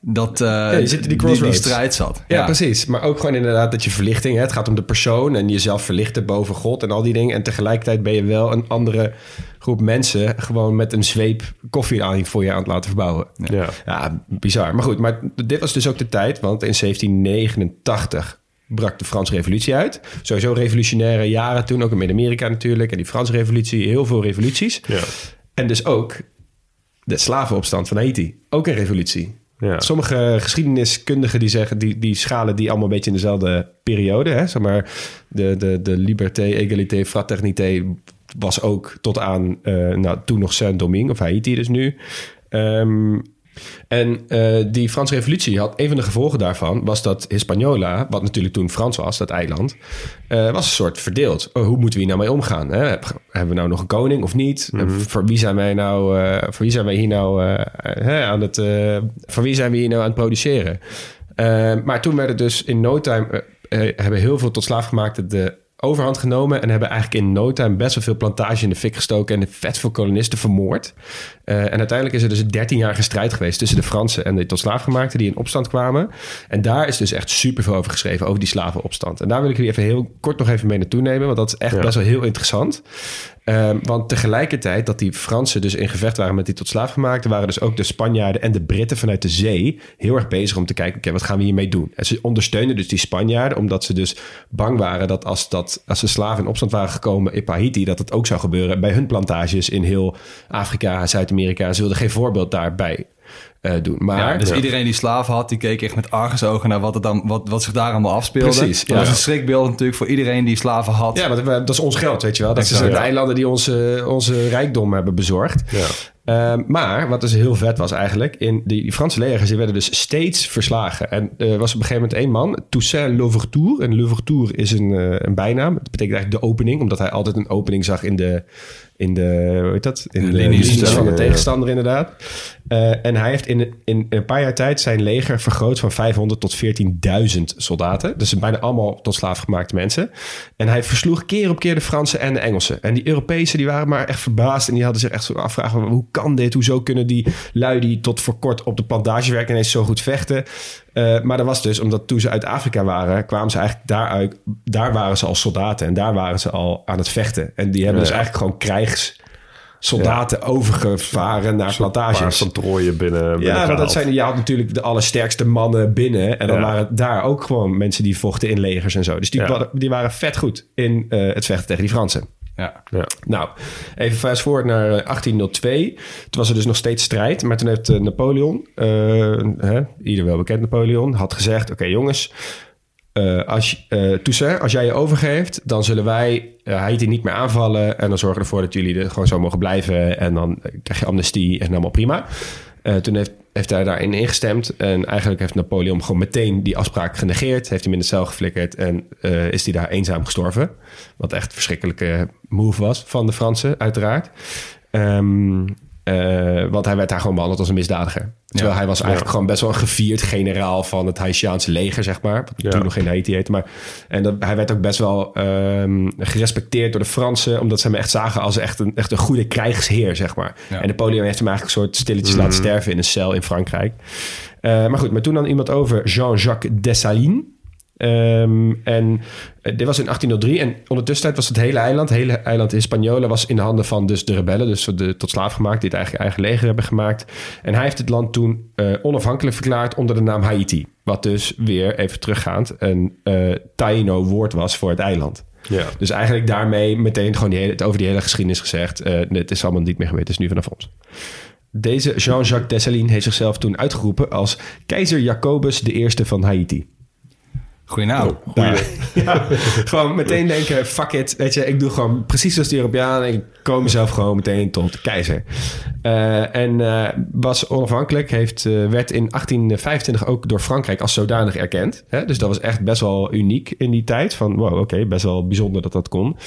dat, eh, je zit in die die, strijd zat. Ja, precies. Maar ook gewoon inderdaad dat je verlichting... Hè? Het gaat om de persoon en jezelf verlichten boven God en al die dingen. En tegelijkertijd ben je wel een andere groep mensen... gewoon met een zweep koffie aan voor je aan het laten verbouwen. Ja. Ja, bizar. Maar goed, maar dit was dus ook de tijd... want in 1789 brak de Franse revolutie uit. Sowieso revolutionaire jaren toen, ook in Midden-Amerika natuurlijk. En die Franse revolutie, heel veel revoluties. Ja. En dus ook de slavenopstand van Haiti. Ook een revolutie. Ja. Sommige geschiedeniskundigen die zeggen, die, die schalen die allemaal een beetje in dezelfde periode. Hè? Zeg maar, de, de, de liberté, égalité, fraternité was ook tot aan, eh, nou, toen nog Saint-Domingue, of Haiti dus nu. Ehm, en eh, die Franse revolutie had, een van de gevolgen daarvan was dat Hispaniola, wat natuurlijk toen Frans was, dat eiland, eh, was een soort verdeeld. Oh, hoe moeten we hier nou mee omgaan? Hè? Hebben we nou nog een koning of niet? Eh, Voor wie zijn wij nou, eh, voor wie zijn wij hier nou hè, aan het, voor wie zijn we hier nou aan het produceren? Maar toen werden dus in no time, hebben heel veel tot slaafgemaakten de overhand genomen en hebben eigenlijk in no time best wel veel plantage in de fik gestoken en vet veel kolonisten vermoord. Eh, en uiteindelijk is er dus een 13-jarige strijd geweest tussen de Fransen en de tot slaafgemaakten die in opstand kwamen. En daar is dus echt super veel over geschreven, over die slavenopstand. En daar wil ik jullie even heel kort nog even mee naartoe nemen, want dat is echt Ja. best wel heel interessant. Ehm, want tegelijkertijd dat die Fransen dus in gevecht waren met die tot slaafgemaakten, waren dus ook de Spanjaarden en de Britten vanuit de zee heel erg bezig om te kijken, oké, wat gaan we hiermee doen? En ze ondersteunden dus die Spanjaarden, omdat ze dus bang waren dat als, dat, als de slaven in opstand waren gekomen in Haiti, dat het ook zou gebeuren bij hun plantages in heel Afrika, Zuid-Amerika. Ze wilden geen voorbeeld daarbij eh, doen. Maar Ja, dus Ja. iedereen die slaven had, die keek echt met argusogen naar wat, het dan, wat, wat zich daar allemaal afspeelde. Precies, Dat was een schrikbeeld natuurlijk voor iedereen die slaven had. Ja, dat is ons geld, weet je wel. Dat Exact. zijn de eilanden die onze, onze rijkdom hebben bezorgd. Ja. Ehm, maar wat dus heel vet was eigenlijk... In die, die Franse legers die werden dus steeds verslagen. En er was op een gegeven moment één man, Toussaint Louverture. En Louverture is een, eh, een bijnaam. Dat betekent eigenlijk de opening. Omdat hij altijd een opening zag in de... In de, hoe heet dat? In de, linies, linies van de ja. tegenstander inderdaad. Eh, en hij heeft in, in een paar jaar tijd zijn leger vergroot van 500 tot 14.000 soldaten. Dus bijna allemaal tot slaafgemaakte mensen. En hij versloeg keer op keer de Fransen en de Engelsen. En die Europese die waren maar echt verbaasd. En die hadden zich echt zo afvragen, hoe kan dit? Hoezo kunnen die lui die tot voor kort op de plantage werken ineens zo goed vechten? Eh, maar dat was dus omdat toen ze uit Afrika waren, kwamen ze eigenlijk daaruit. Daar waren ze al soldaten en daar waren ze al aan het vechten. En die hebben dus eigenlijk gewoon krijgs soldaten overgevaren naar plantages. van Trooien binnen, binnen Ja, maar dat gehaald. zijn je had natuurlijk de allersterkste mannen binnen. En dan Ja. waren daar ook gewoon mensen die vochten in legers en zo. Dus die, Ja. waren, die waren vet goed in eh, het vechten tegen die Fransen. Ja. Ja. Nou, even fast forward naar eh, 1802. Toen was er dus nog steeds strijd. Maar toen heeft eh, Napoleon, eh, hè, ieder wel bekend Napoleon, had gezegd... Oké jongens, eh, als, eh Toussaint, als jij je overgeeft... dan zullen wij eh, Haiti niet meer aanvallen... en dan zorgen we ervoor dat jullie er gewoon zo mogen blijven... en dan krijg je amnestie en allemaal prima. Toen heeft, heeft hij daarin ingestemd... en eigenlijk heeft Napoleon gewoon meteen die afspraak genegeerd... heeft hem in de cel geflikkerd en is hij daar eenzaam gestorven... wat echt een verschrikkelijke move was van de Fransen, uiteraard. Ehm, eh, want hij werd daar gewoon behandeld als een misdadiger. Terwijl Ja. hij was eigenlijk Ja. gewoon best wel een gevierd generaal van het Haitiaanse leger, zeg maar. Wat Ja. toen nog geen Haiti heette. Maar, en dat, hij werd ook best wel ehm, gerespecteerd door de Fransen, omdat ze hem echt zagen als echt een, echt een goede krijgsheer, zeg maar. En Napoleon heeft hem eigenlijk een soort stilletjes laten sterven in een cel in Frankrijk. Eh, maar goed, maar toen dan iemand over Jean-Jacques Dessalines. Ehm, en eh, dit was in 1803 en ondertussen was het hele eiland, het hele eiland Hispaniola was in de handen van dus de rebellen, dus de tot slaaf gemaakt, die het eigen, eigen leger hebben gemaakt. En hij heeft het land toen eh, onafhankelijk verklaard onder de naam Haiti. Wat dus weer even teruggaand een eh Taino woord was voor het eiland. Ja. Dus eigenlijk daarmee meteen gewoon die hele, het over die hele geschiedenis gezegd. eh, het is allemaal niet meer gebeurd, het is nu vanaf ons. Deze Jean-Jacques Dessalines heeft zichzelf toen uitgeroepen als keizer Jacobus I van Haiti. Ja. Ja, gewoon meteen denken, fuck it. Weet je, ik doe gewoon precies zoals de Europeanen. Ik kom mezelf gewoon meteen tot keizer. Eh, en eh, was onafhankelijk. Heeft, eh, werd in 1825 ook door Frankrijk als zodanig erkend. Hè? Dus dat was echt best wel uniek in die tijd. Van wow, oké, best wel bijzonder dat dat kon.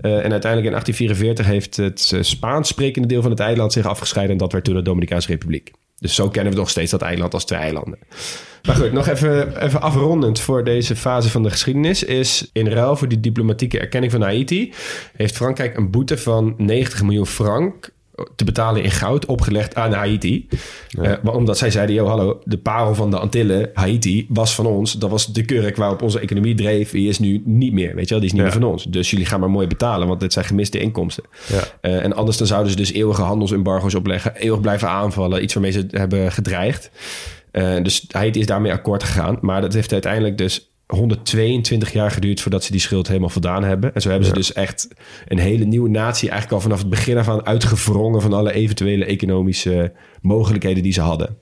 En uiteindelijk in 1844 heeft het Spaans sprekende deel van het eiland zich afgescheiden. En dat werd toen de Dominicaanse Republiek. Dus zo kennen we nog steeds dat eiland als twee eilanden. Maar goed, nog even, even afrondend voor deze fase van de geschiedenis... is in ruil voor die diplomatieke erkenning van Haiti... heeft Frankrijk een boete van 90 miljoen frank te betalen in goud opgelegd aan Haiti. Eh, omdat zij zeiden, yo, hallo, de parel van de Antillen, Haiti, was van ons. Dat was de kurk waarop onze economie dreef. Die is nu niet meer, weet je wel, die is niet Ja. meer van ons. Dus jullie gaan maar mooi betalen, want dit zijn gemiste inkomsten. Ja. Eh, en anders dan zouden ze dus eeuwige handelsembargo's opleggen, eeuwig blijven aanvallen, iets waarmee ze hebben gedreigd. Eh, dus Haiti is daarmee akkoord gegaan. Maar dat heeft uiteindelijk dus 122 jaar geduurd voordat ze die schuld helemaal voldaan hebben. En zo hebben ze dus echt een hele nieuwe natie eigenlijk al vanaf het begin af aan uitgevrongen van alle eventuele economische mogelijkheden die ze hadden.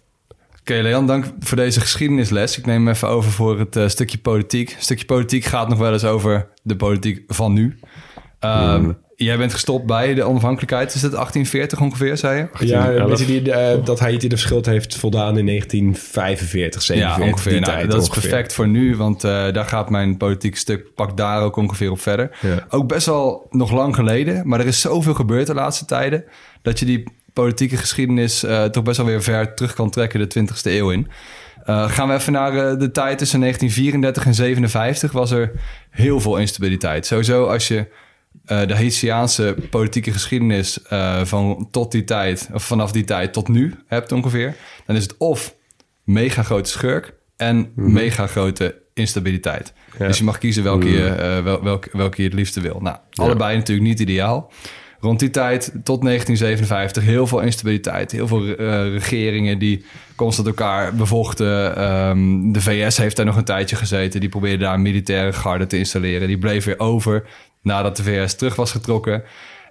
Oké, Leon, dank voor deze geschiedenisles. Ik neem hem even over voor het eh, stukje politiek. Stukje politiek gaat nog wel eens over de politiek van nu. Ehm, Jij bent gestopt bij de onafhankelijkheid. Is het 1840 ongeveer, zei je? Ja, 1811. weet je die, eh, dat Haiti de schuld heeft voldaan in 1945, 47, ja, ongeveer. Nou, tijd dat is perfect voor nu, want eh, daar gaat mijn politiek stuk pak daar ook ongeveer op verder. Ja. Ook best wel nog lang geleden, maar er is zoveel gebeurd de laatste tijden, dat je die politieke geschiedenis eh, toch best wel weer ver terug kan trekken de 20ste eeuw in. Eh, gaan we even naar eh, de tijd tussen 1934 en 57 was er heel veel instabiliteit. Sowieso als je eh, de Haitiaanse politieke geschiedenis eh, van tot die tijd, of vanaf die tijd tot nu hebt ongeveer, dan is het of mega grote schurk en mega grote instabiliteit. Dus je mag kiezen welke, je, eh, wel, welke, welke je het liefste wil. Nou, allebei natuurlijk niet ideaal. Rond die tijd, tot 1957, heel veel instabiliteit. Heel veel eh, regeringen die constant elkaar bevochten. Ehm, de VS heeft daar nog een tijdje gezeten. Die probeerde daar een militaire garde te installeren. Die bleef weer over nadat de VS terug was getrokken.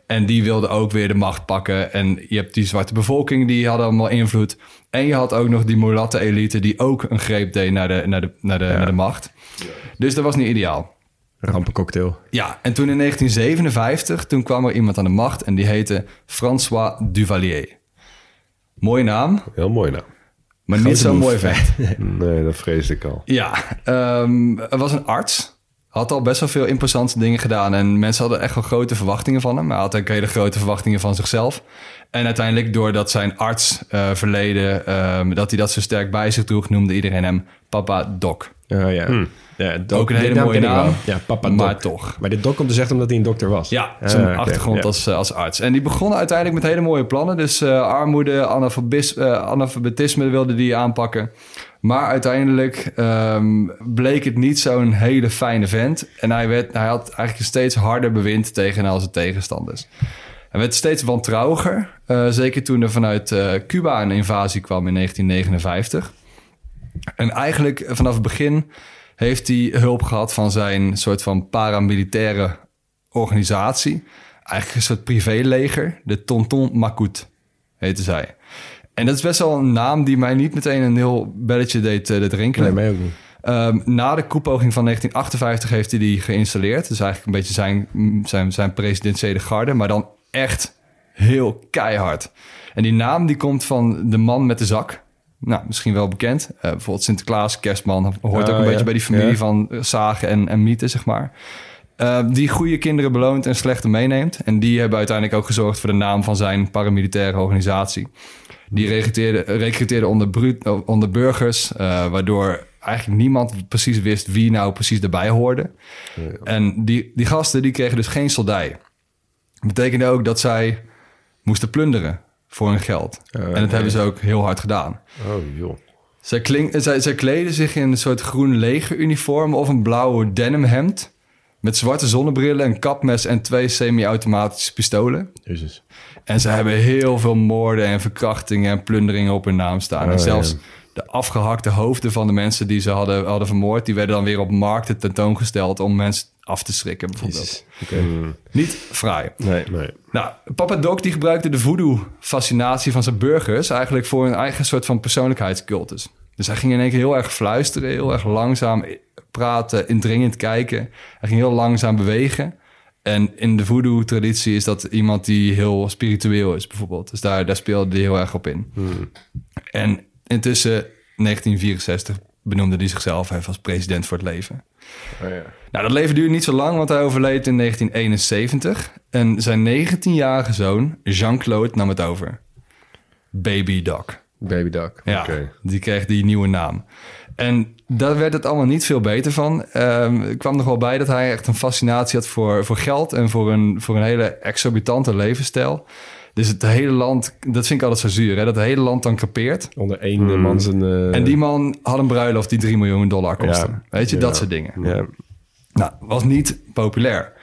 En die wilden ook weer de macht pakken. En je hebt die zwarte bevolking, die hadden allemaal invloed. En je had ook nog die mulatte elite die ook een greep deed naar de, naar de, naar de, naar de macht. Dus dat was niet ideaal. Rampencocktail. Ja, en toen in 1957, toen kwam er iemand aan de macht en die heette François Duvalier. Mooie naam, Heel mooi nou. maar niet zo mooi vet. Nee, dat vreesde ik al. Ja, ehm er was een arts. Had al best wel veel imposante dingen gedaan. En mensen hadden echt wel grote verwachtingen van hem. Maar hij had ook hele grote verwachtingen van zichzelf. En uiteindelijk, doordat zijn arts eh, verleden... ehm, dat hij dat zo sterk bij zich droeg... noemde iedereen hem Papa Doc. Oh ja. ja Doc, Ook een hele mooie naam. Ja, Papa Maar Doc. toch. Maar dit Doc komt dus echt omdat hij een dokter was. Ja, Ah, zijn achtergrond ja. als, eh, als arts. En die begonnen uiteindelijk met hele mooie plannen. Dus eh, armoede, analfabis- analfabetisme wilde die aanpakken. Maar uiteindelijk ehm, bleek het niet zo'n hele fijne vent. En hij, werd, hij had eigenlijk een steeds harder bewind tegen al zijn tegenstanders. Hij werd steeds wantrouwiger. eh, zeker toen er vanuit eh, Cuba een invasie kwam in 1959. En eigenlijk eh, vanaf het begin heeft hij hulp gehad van zijn soort van paramilitaire organisatie. Eigenlijk een soort privéleger, de Tonton Macoute heette zij. En dat is best wel een naam die mij niet meteen een heel belletje deed, eh, deed rinkelen. Nee, mij ook niet. Ehm, na de koepoging van 1958 heeft hij die geïnstalleerd. Dus eigenlijk een beetje zijn, zijn, zijn presidentiële garde, maar dan echt heel keihard. En die naam die komt van de man met de zak. Nou, misschien wel bekend. Eh, bijvoorbeeld Sinterklaas, Kerstman, hoort ook Oh, een ja. beetje bij die familie Ja. van eh, zagen en, en mythen, zeg maar. Eh, die goede kinderen beloont en slechte meeneemt. En die hebben uiteindelijk ook gezorgd voor de naam van zijn paramilitaire organisatie. Die recruteerde, recruteerde onder, onder burgers, eh, waardoor eigenlijk niemand precies wist wie nou precies erbij hoorde. En die, die gasten die kregen dus geen soldij. Dat betekende ook dat zij moesten plunderen voor hun geld. en dat hebben ze ook heel hard gedaan. Oh, joh. Zij, klink, zij, zij kleden zich in een soort groen legeruniform of een blauwe denimhemd. Met zwarte zonnebrillen, een kapmes en twee semi-automatische pistolen. Jezus. En ze hebben heel veel moorden en verkrachtingen en plunderingen op hun naam staan. en Oh, zelfs ja. de afgehakte hoofden van de mensen die ze hadden, hadden vermoord... die werden dan weer op markten tentoongesteld om mensen af te schrikken bijvoorbeeld. Oké. Niet fraai. Nee. Nee. Nou, Papa Doc die gebruikte de voodoo-fascinatie van zijn burgers... eigenlijk voor een eigen soort van persoonlijkheidscultus. Dus hij ging in één keer heel erg fluisteren, heel erg langzaam praten, indringend kijken. Hij ging heel langzaam bewegen. En in de voodoo-traditie is dat iemand die heel spiritueel is, bijvoorbeeld. Dus daar, daar speelde hij heel erg op in. En intussen, 1964, benoemde hij zichzelf even als president voor het leven. Oh, ja. Nou, dat leven duurde niet zo lang, want hij overleed in 1971. En zijn 19-jarige zoon, Jean-Claude, nam het over. Baby Doc. Baby Duck. Ja, Oké. die kreeg die nieuwe naam. En daar werd het allemaal niet veel beter van. Ehm, er kwam nog wel bij dat hij echt een fascinatie had voor, voor geld... en voor een, voor een hele exorbitante levensstijl. Dus het hele land, dat vind ik altijd zo zuur, hè? dat het hele land dan kapeert. Onder één eh, man zijn... eh, En die man had een bruiloft die 3 miljoen dollar kostte. Ja. Weet je, Ja. dat soort dingen. Ja. Nou, was niet populair.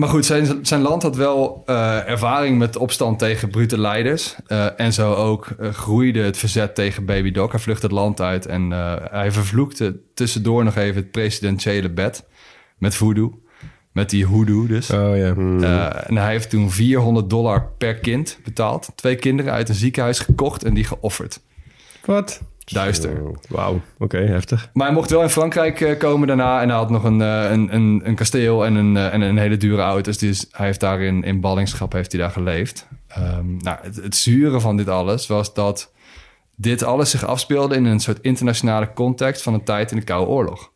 Maar goed, zijn, zijn land had wel eh, ervaring met opstand tegen brute leiders. Eh, en zo ook eh, groeide het verzet tegen Baby Doc. Hij vluchtte het land uit en eh, hij vervloekte tussendoor nog even het presidentiële bed. Met voodoo. Met die hoodoo dus. Oh ja. Eh, en hij heeft toen 400 dollar per kind betaald. Twee kinderen uit een ziekenhuis gekocht en die geofferd. Wat? Duister. Wauw. Oké, heftig. Maar hij mocht wel in Frankrijk eh, komen daarna. En hij had nog een, eh, een, een, een kasteel en een, eh, en een hele dure auto. Dus hij heeft daar in, in ballingschap heeft hij daar geleefd. Ehm, nou, het, het zure van dit alles was dat dit alles zich afspeelde... in een soort internationale context van een tijd in de Koude Oorlog.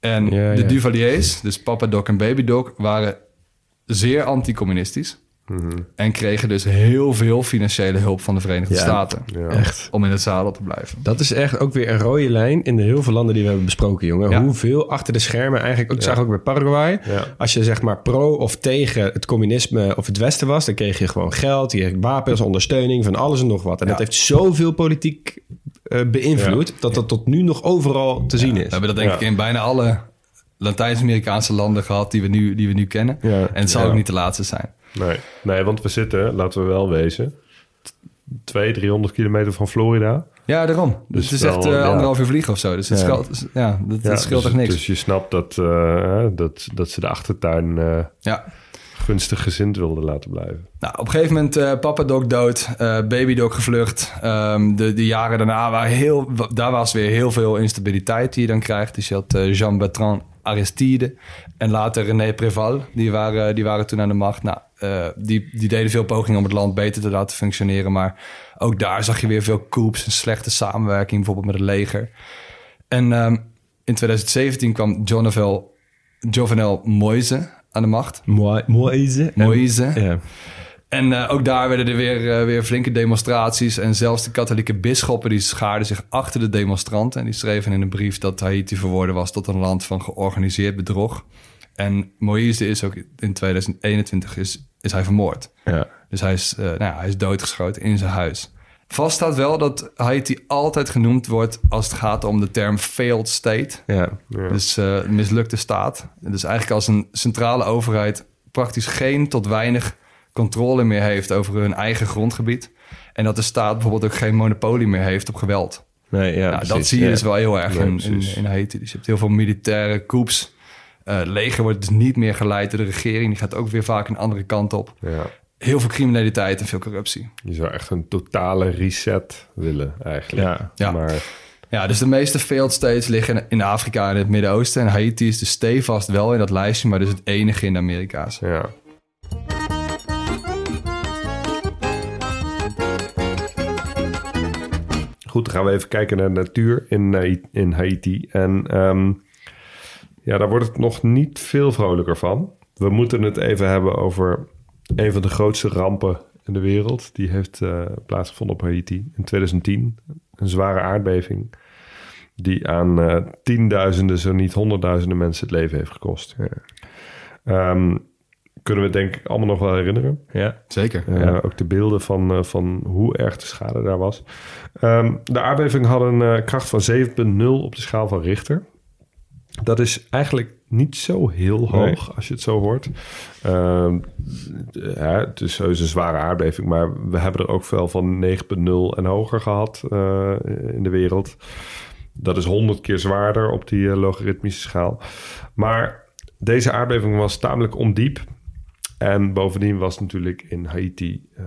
En Ja, de ja. Duvaliers, dus Papa Doc en Baby Doc... waren zeer anticommunistisch. En kregen dus heel veel financiële hulp van de Verenigde Ja. Staten. Ja. Echt. Om in het zadel te blijven. Dat is echt ook weer een rode lijn in de heel veel landen die we hebben besproken, jongen. Ja. Hoeveel achter de schermen eigenlijk... Ook, zag ook bij Paraguay. Ja. Als je zeg maar pro of tegen het communisme of het Westen was... dan kreeg je gewoon geld, je kreeg wapens, ondersteuning van alles en nog wat. En dat heeft zoveel politiek eh, beïnvloed... dat dat tot nu nog overal te zien We is. hebben dat denk Ja. ik in bijna alle Latijns-Amerikaanse landen gehad die we nu, die we nu kennen. Ja. En het zal Ja. ook niet de laatste zijn. Nee. nee, want we zitten, laten we wel wezen, 200, 300 kilometer van Florida. Ja, daarom. Dus het is wel, echt eh, ja. anderhalf uur vliegen of zo. Dus het Ja. scheelt, ja, dat, dat scheelt dus, echt niks. Dus je snapt dat, eh, dat, dat ze de achtertuin eh, ja. gunstig gezind wilden laten blijven. Nou, op een gegeven moment eh papa Doc dood, eh, baby Doc gevlucht. Ehm, de, de jaren daarna waren heel, daar was weer heel veel instabiliteit die je dan krijgt. Dus je had eh, Jean-Bertrand Aristide en later René Préval. Die waren, die waren toen aan de macht. Nou, eh, die, die deden veel pogingen om het land beter te laten functioneren. Maar ook daar zag je weer veel coups en slechte samenwerking, bijvoorbeeld met het leger. En ehm, in 2017 kwam Jovenel, Jovenel Moise aan de macht. Mooi, Moïse. Moïse. Ja. En eh, ook daar werden er weer, eh, weer flinke demonstraties. En zelfs de katholieke bisschoppen die schaarden zich achter de demonstranten. En die schreven in een brief dat Haiti verworden was tot een land van georganiseerd bedrog. En Moïse is ook in 2021 is, is hij vermoord. Ja. Dus hij is, eh, nou ja, hij is doodgeschoten in zijn huis. Vast staat wel dat Haiti altijd genoemd wordt als het gaat om de term failed state. Ja. Dus eh, mislukte staat. Dus eigenlijk als een centrale overheid praktisch geen tot weinig controle meer heeft over hun eigen grondgebied. En dat de staat bijvoorbeeld ook geen monopolie meer heeft op geweld. Nee, ja, Nou, dat zie je ja. dus wel heel erg in, in Haiti. Dus je hebt heel veel militaire coups. Eh, het leger wordt dus niet meer geleid door de regering. Die gaat ook weer vaak een andere kant op. Ja. Heel veel criminaliteit en veel corruptie. Je zou echt een totale reset willen eigenlijk. Ja. Ja. Maar Ja, dus de meeste failed states liggen in- Afrika en het Midden-Oosten. En Haiti is dus stevast wel in dat lijstje, maar dus het enige in de Amerika's. ja. Goed, dan gaan we even kijken naar de natuur in, Hai- in Haiti. En ehm, ja, daar wordt het nog niet veel vrolijker van. We moeten het even hebben over een van de grootste rampen in de wereld. Die heeft eh, plaatsgevonden op Haiti in 2010. Een zware aardbeving die aan eh, tienduizenden, zo niet honderdduizenden mensen het leven heeft gekost. Ehm, kunnen we denk ik allemaal nog wel herinneren. Ja. Zeker. Uh, Ook de beelden van, uh, van hoe erg de schade daar was. Um, de aardbeving had een uh, kracht van 7,0 op de schaal van Richter. Dat is eigenlijk niet zo heel hoog nee. als je het zo hoort. Uh, ja, het is heus een zware aardbeving, maar we hebben er ook veel van 9,0 en hoger gehad uh, in de wereld. Dat is 100 keer zwaarder op die uh, logaritmische schaal. Maar deze aardbeving was tamelijk ondiep. En bovendien was natuurlijk in Haiti... Uh,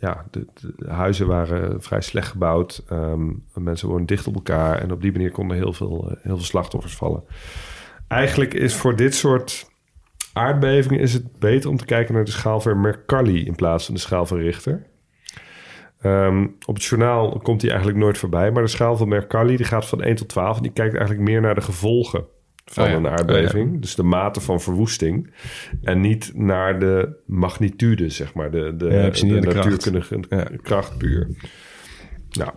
ja, de, huizen waren vrij slecht gebouwd. Um, mensen woonden dicht op elkaar. En op die manier konden heel veel, uh, heel veel slachtoffers vallen. Eigenlijk is voor dit soort aardbevingen... is het beter om te kijken naar de schaal van Mercalli... in plaats van de schaal van Richter. Um, op het journaal komt die eigenlijk nooit voorbij. Maar de schaal van Mercalli die gaat van 1 tot 12... en die kijkt eigenlijk meer naar de gevolgen van oh ja. een aardbeving. Oh ja. Dus de mate van verwoesting. En niet naar de magnitude, zeg maar. De, de, ja, de, de natuurkundige kracht. Ja. kracht puur. Nou,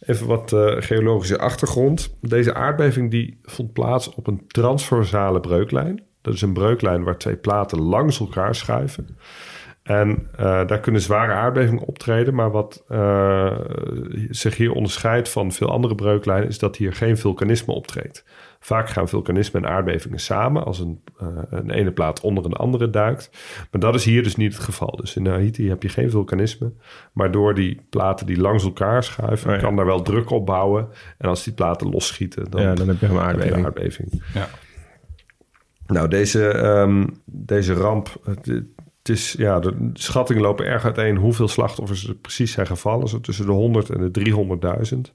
even wat uh, geologische achtergrond. Deze aardbeving die vond plaats op een transversale breuklijn. Dat is een breuklijn waar twee platen langs elkaar schuiven. En uh, daar kunnen zware aardbevingen optreden. Maar wat uh, zich hier onderscheidt van veel andere breuklijnen... is dat hier geen vulkanisme optreedt. Vaak gaan vulkanisme en aardbevingen samen... als een, uh, een ene plaat onder een andere duikt. Maar dat is hier dus niet het geval. Dus in Haiti heb je geen vulkanisme. Maar door die platen die langs elkaar schuiven... Oh ja. kan daar wel druk op bouwen. En als die platen losschieten... dan, ja, dan heb je een aardbeving. Heb je een aardbeving. Ja. Nou, deze, um, deze ramp... Het, is, ja, de schattingen lopen erg uiteen hoeveel slachtoffers er precies zijn gevallen. Zo tussen de 100 en de 300.000.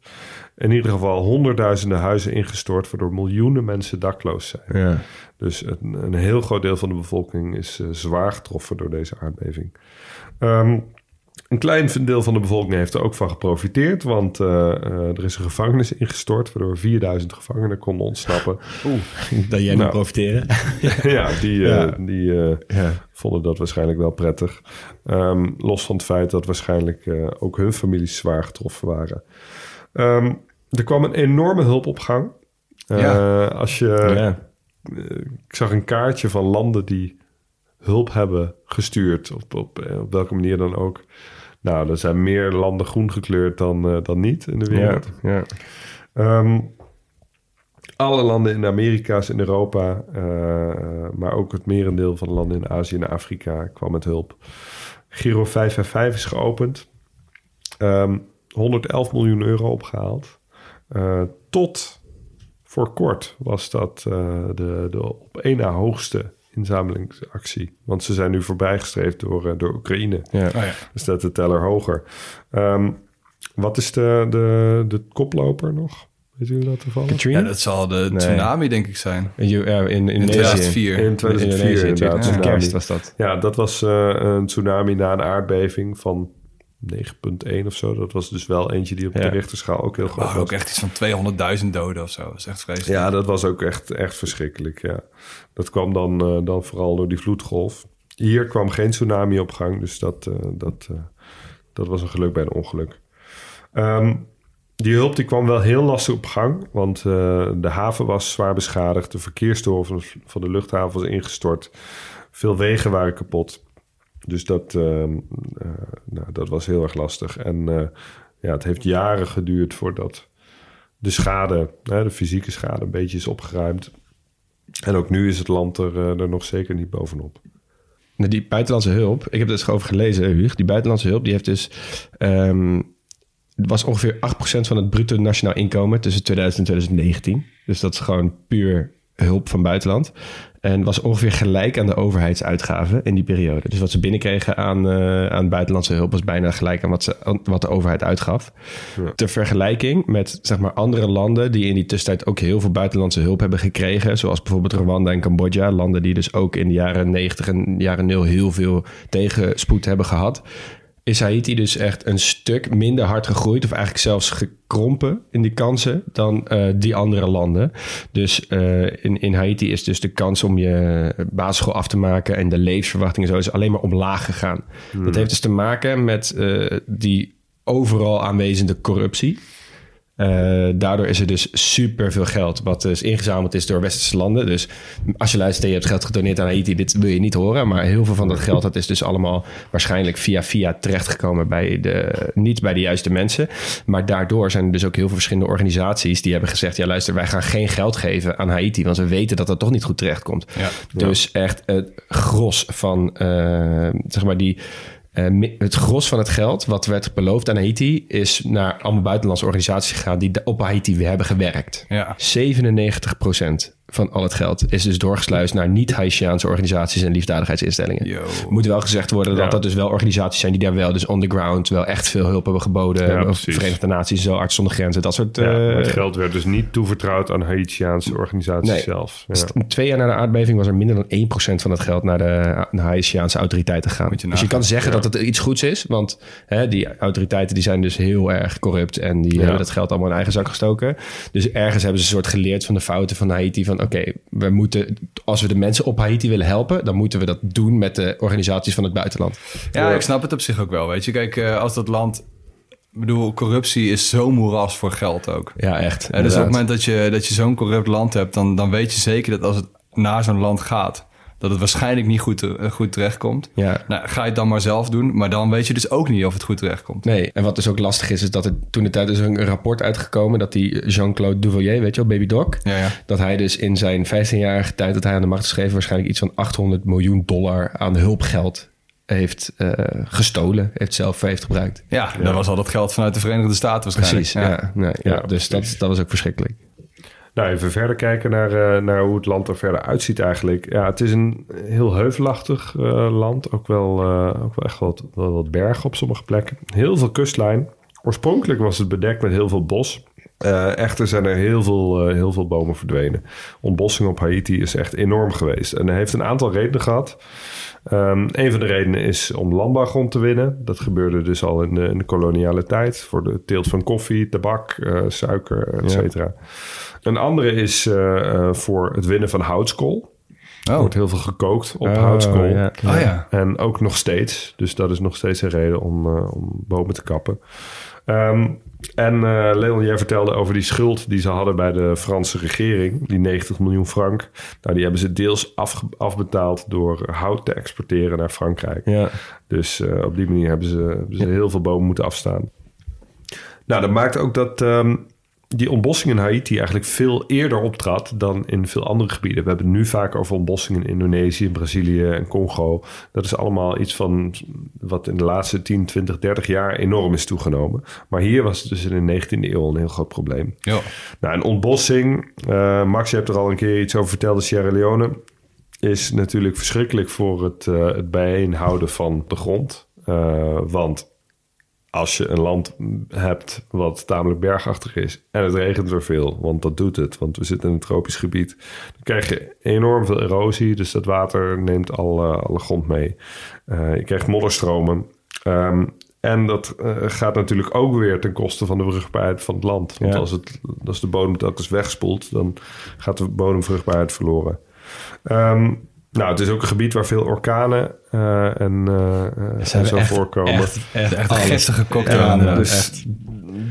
In ieder geval honderdduizenden huizen ingestort, waardoor miljoenen mensen dakloos zijn. Ja. Dus een, een, heel groot deel van de bevolking is uh, zwaar getroffen door deze aardbeving. Um, een klein deel van de bevolking heeft er ook van geprofiteerd, want uh, uh, er is een gevangenis ingestort, waardoor 4000 gevangenen konden ontsnappen. Oeh, dat jij nou, profiteren. ja, die, uh, ja. die ja. vonden dat waarschijnlijk wel prettig. Um, los van het feit dat waarschijnlijk ook hun families zwaar getroffen waren. Um, er kwam een enorme hulp op gang. Ja. Als je, ja. ik zag een kaartje van landen die hulp hebben gestuurd, op, op, op welke manier dan ook. Nou, er zijn meer landen groen gekleurd dan, uh, dan niet in de wereld. Ja, ja. Um, alle landen in de Amerika's, in Europa, uh, maar ook het merendeel van de landen in Azië en Afrika kwam met hulp. Giro 555 is geopend. Um, 111 miljoen euro opgehaald. Uh, tot voor kort was dat de, de op één na hoogste inzamelingsactie. Want ze zijn nu voorbijgestreefd door, uh, door Oekraïne. Ja. Oh, ja. Dus dat de teller hoger. Um, wat is de, de, de koploper nog? Weet jullie dat toevallig? Katrina? Ja, dat zal de nee. tsunami denk ik zijn. In, ja, in, in, in 2004. In 2004 in inderdaad. Ja. Kerst was dat. Ja, dat was uh, een tsunami na een aardbeving van 9,1 of zo. Dat was dus wel eentje die op ja. de richterschaal ook heel groot oh, was. Ook echt iets van 200.000 doden of zo. Dat is echt vreselijk. Ja, dat was ook echt, echt verschrikkelijk. Ja. Dat kwam dan, uh, dan vooral door die vloedgolf. Hier kwam geen tsunami op gang, dus dat, uh, dat, uh, dat was een geluk bij een ongeluk. Um, die hulp die kwam wel heel lastig op gang, want de haven was zwaar beschadigd. De verkeersdoor van, van de luchthaven was ingestort. Veel wegen waren kapot. Dus dat, uh, uh, nou, dat was heel erg lastig. En uh, ja, het heeft jaren geduurd voordat de schade, de fysieke schade, een beetje is opgeruimd. En ook nu is het land er, er nog zeker niet bovenop. Die buitenlandse hulp, ik heb er dus over gelezen, Huug. Die buitenlandse hulp, die heeft dus... ehm, was ongeveer 8% van het bruto nationaal inkomen tussen 2000 en 2019. Dus dat is gewoon puur hulp van buitenland. En was ongeveer gelijk aan de overheidsuitgaven in die periode. Dus wat ze binnenkregen aan, eh, aan buitenlandse hulp was bijna gelijk aan wat, ze, aan wat de overheid uitgaf. Ter vergelijking met zeg maar, andere landen die in die tussentijd ook heel veel buitenlandse hulp hebben gekregen. Zoals bijvoorbeeld Rwanda en Cambodja. Landen die dus ook in de jaren 90 en jaren 0 heel veel tegenspoed hebben gehad is Haiti dus echt een stuk minder hard gegroeid... of eigenlijk zelfs gekrompen in die kansen dan eh, die andere landen. Dus eh, in, in Haiti is dus de kans om je basisschool af te maken... en de levensverwachting en zo is alleen maar omlaag gegaan. Dat heeft dus te maken met eh, die overal aanwezende corruptie... Eh, daardoor is er dus super veel geld wat dus ingezameld is door westerse landen. Dus als je luistert en je hebt geld gedoneerd aan Haiti, dit wil je niet horen. Maar heel veel van dat geld dat is dus allemaal waarschijnlijk via via terechtgekomen bij de, niet bij de juiste mensen. Maar daardoor zijn er dus ook heel veel verschillende organisaties die hebben gezegd: ja, luister, wij gaan geen geld geven aan Haiti, want we weten dat dat toch niet goed terechtkomt. Ja. Dus echt het gros van eh, zeg maar die. Eh, het gros van het geld wat werd beloofd aan Haiti is naar allemaal buitenlandse organisaties gegaan die op Haiti hebben gewerkt. Ja. 97% van al het geld is dus doorgesluist naar niet-Haitiaanse organisaties en liefdadigheidsinstellingen. Yo. Moet wel gezegd worden dat Ja. dat dus wel organisaties zijn die daar wel dus on the ground wel echt veel hulp hebben geboden. Ja, Of. Verenigde Naties, zo Arts zonder Grenzen, dat soort... Ja, eh, het geld werd dus niet toevertrouwd aan Haitiaanse organisaties Nee. zelf. Ja. St- Twee jaar na de aardbeving was er minder dan 1% van het geld naar de, Haitiaanse autoriteiten gegaan. Je dus je kan zeggen dat het iets goeds is, want hè, die autoriteiten die zijn dus heel erg corrupt en die hebben dat geld allemaal in eigen zak gestoken. Dus ergens hebben ze een soort geleerd van de fouten van Haiti van oké, we moeten, als we de mensen op Haiti willen helpen, dan moeten we dat doen met de organisaties van het buitenland. Ja, ik snap het op zich ook wel. Weet je, kijk, eh, als dat land. Ik bedoel, corruptie is zo'n moeras voor geld ook. Ja, echt. En dus op het moment dat je, dat je zo'n corrupt land hebt, dan, dan weet je zeker dat als het naar zo'n land gaat, dat het waarschijnlijk niet goed, eh, goed terechtkomt. Ja. Nou, ga je het dan maar zelf doen, maar dan weet je dus ook niet of het goed terechtkomt. Nee, en wat dus ook lastig is, is dat er toen de tijd is een rapport uitgekomen dat die Jean-Claude Duvalier, weet je wel, Baby Doc, Ja, ja. dat hij dus in zijn 15-jarige tijd dat hij aan de macht is gegeven, waarschijnlijk iets van 800 miljoen dollar aan hulpgeld heeft eh, gestolen, heeft zelf heeft gebruikt. Ja, dat was al dat geld vanuit de Verenigde Staten waarschijnlijk. Precies, ja. nee, ja, Ja, dus dat, dat was ook verschrikkelijk. Nou, even verder kijken naar, eh, naar hoe het land er verder uitziet eigenlijk. Ja, het is een heel heuvelachtig eh, land. Ook wel, eh, ook wel echt wat, wel wat bergen op sommige plekken. Heel veel kustlijn. Oorspronkelijk was het bedekt met heel veel bos. Echter zijn er heel veel, heel veel bomen verdwenen. Ontbossing op Haiti is echt enorm geweest. En hij heeft een aantal redenen gehad. Ehm, een van de redenen is om landbouwgrond te winnen. Dat gebeurde dus al in de, in de koloniale tijd. Voor de teelt van koffie, tabak, suiker, et cetera. Een andere is eh, eh, voor het winnen van houtskool. Er Oh, wordt heel veel gekookt op houtskool. ja. oh ja. En ook nog steeds. Dus dat is nog steeds een reden om, eh, om bomen te kappen. Ehm, en eh Leon, jij vertelde over die schuld die ze hadden bij de Franse regering. Die 90 miljoen frank. Nou, die hebben ze deels afge- afbetaald door hout te exporteren naar Frankrijk. Ja. Dus eh, op die manier hebben ze, hebben ze heel veel bomen moeten afstaan. Nou, dat maakt ook dat ehm, die ontbossing in Haiti eigenlijk veel eerder optrad dan in veel andere gebieden. We hebben het nu vaak over ontbossing in Indonesië, Brazilië en Congo. Dat is allemaal iets van wat in de laatste 10, 20, 30 jaar enorm is toegenomen. Maar hier was het dus in de 19e eeuw een heel groot probleem. Ja. Nou, en ontbossing, eh, Max, je hebt er al een keer iets over verteld, de Sierra Leone, is natuurlijk verschrikkelijk voor het, eh, het bijeenhouden van de grond. Eh, want als je een land hebt wat tamelijk bergachtig is en het regent er veel, want dat doet het, want we zitten in een tropisch gebied, dan krijg je enorm veel erosie, dus dat water neemt alle, alle grond mee. Eh, je krijgt modderstromen. Ehm, en dat eh, gaat natuurlijk ook weer ten koste van de vruchtbaarheid van het land. Want Ja. als, het, als de bodem telkens wegspoelt, dan gaat de bodemvruchtbaarheid verloren. Ehm, nou, het is ook een gebied waar veel orkanen eh, en, eh, eh, en zo voorkomen. Echt, echt, Echt cocktail. Inderdaad. dus Echt.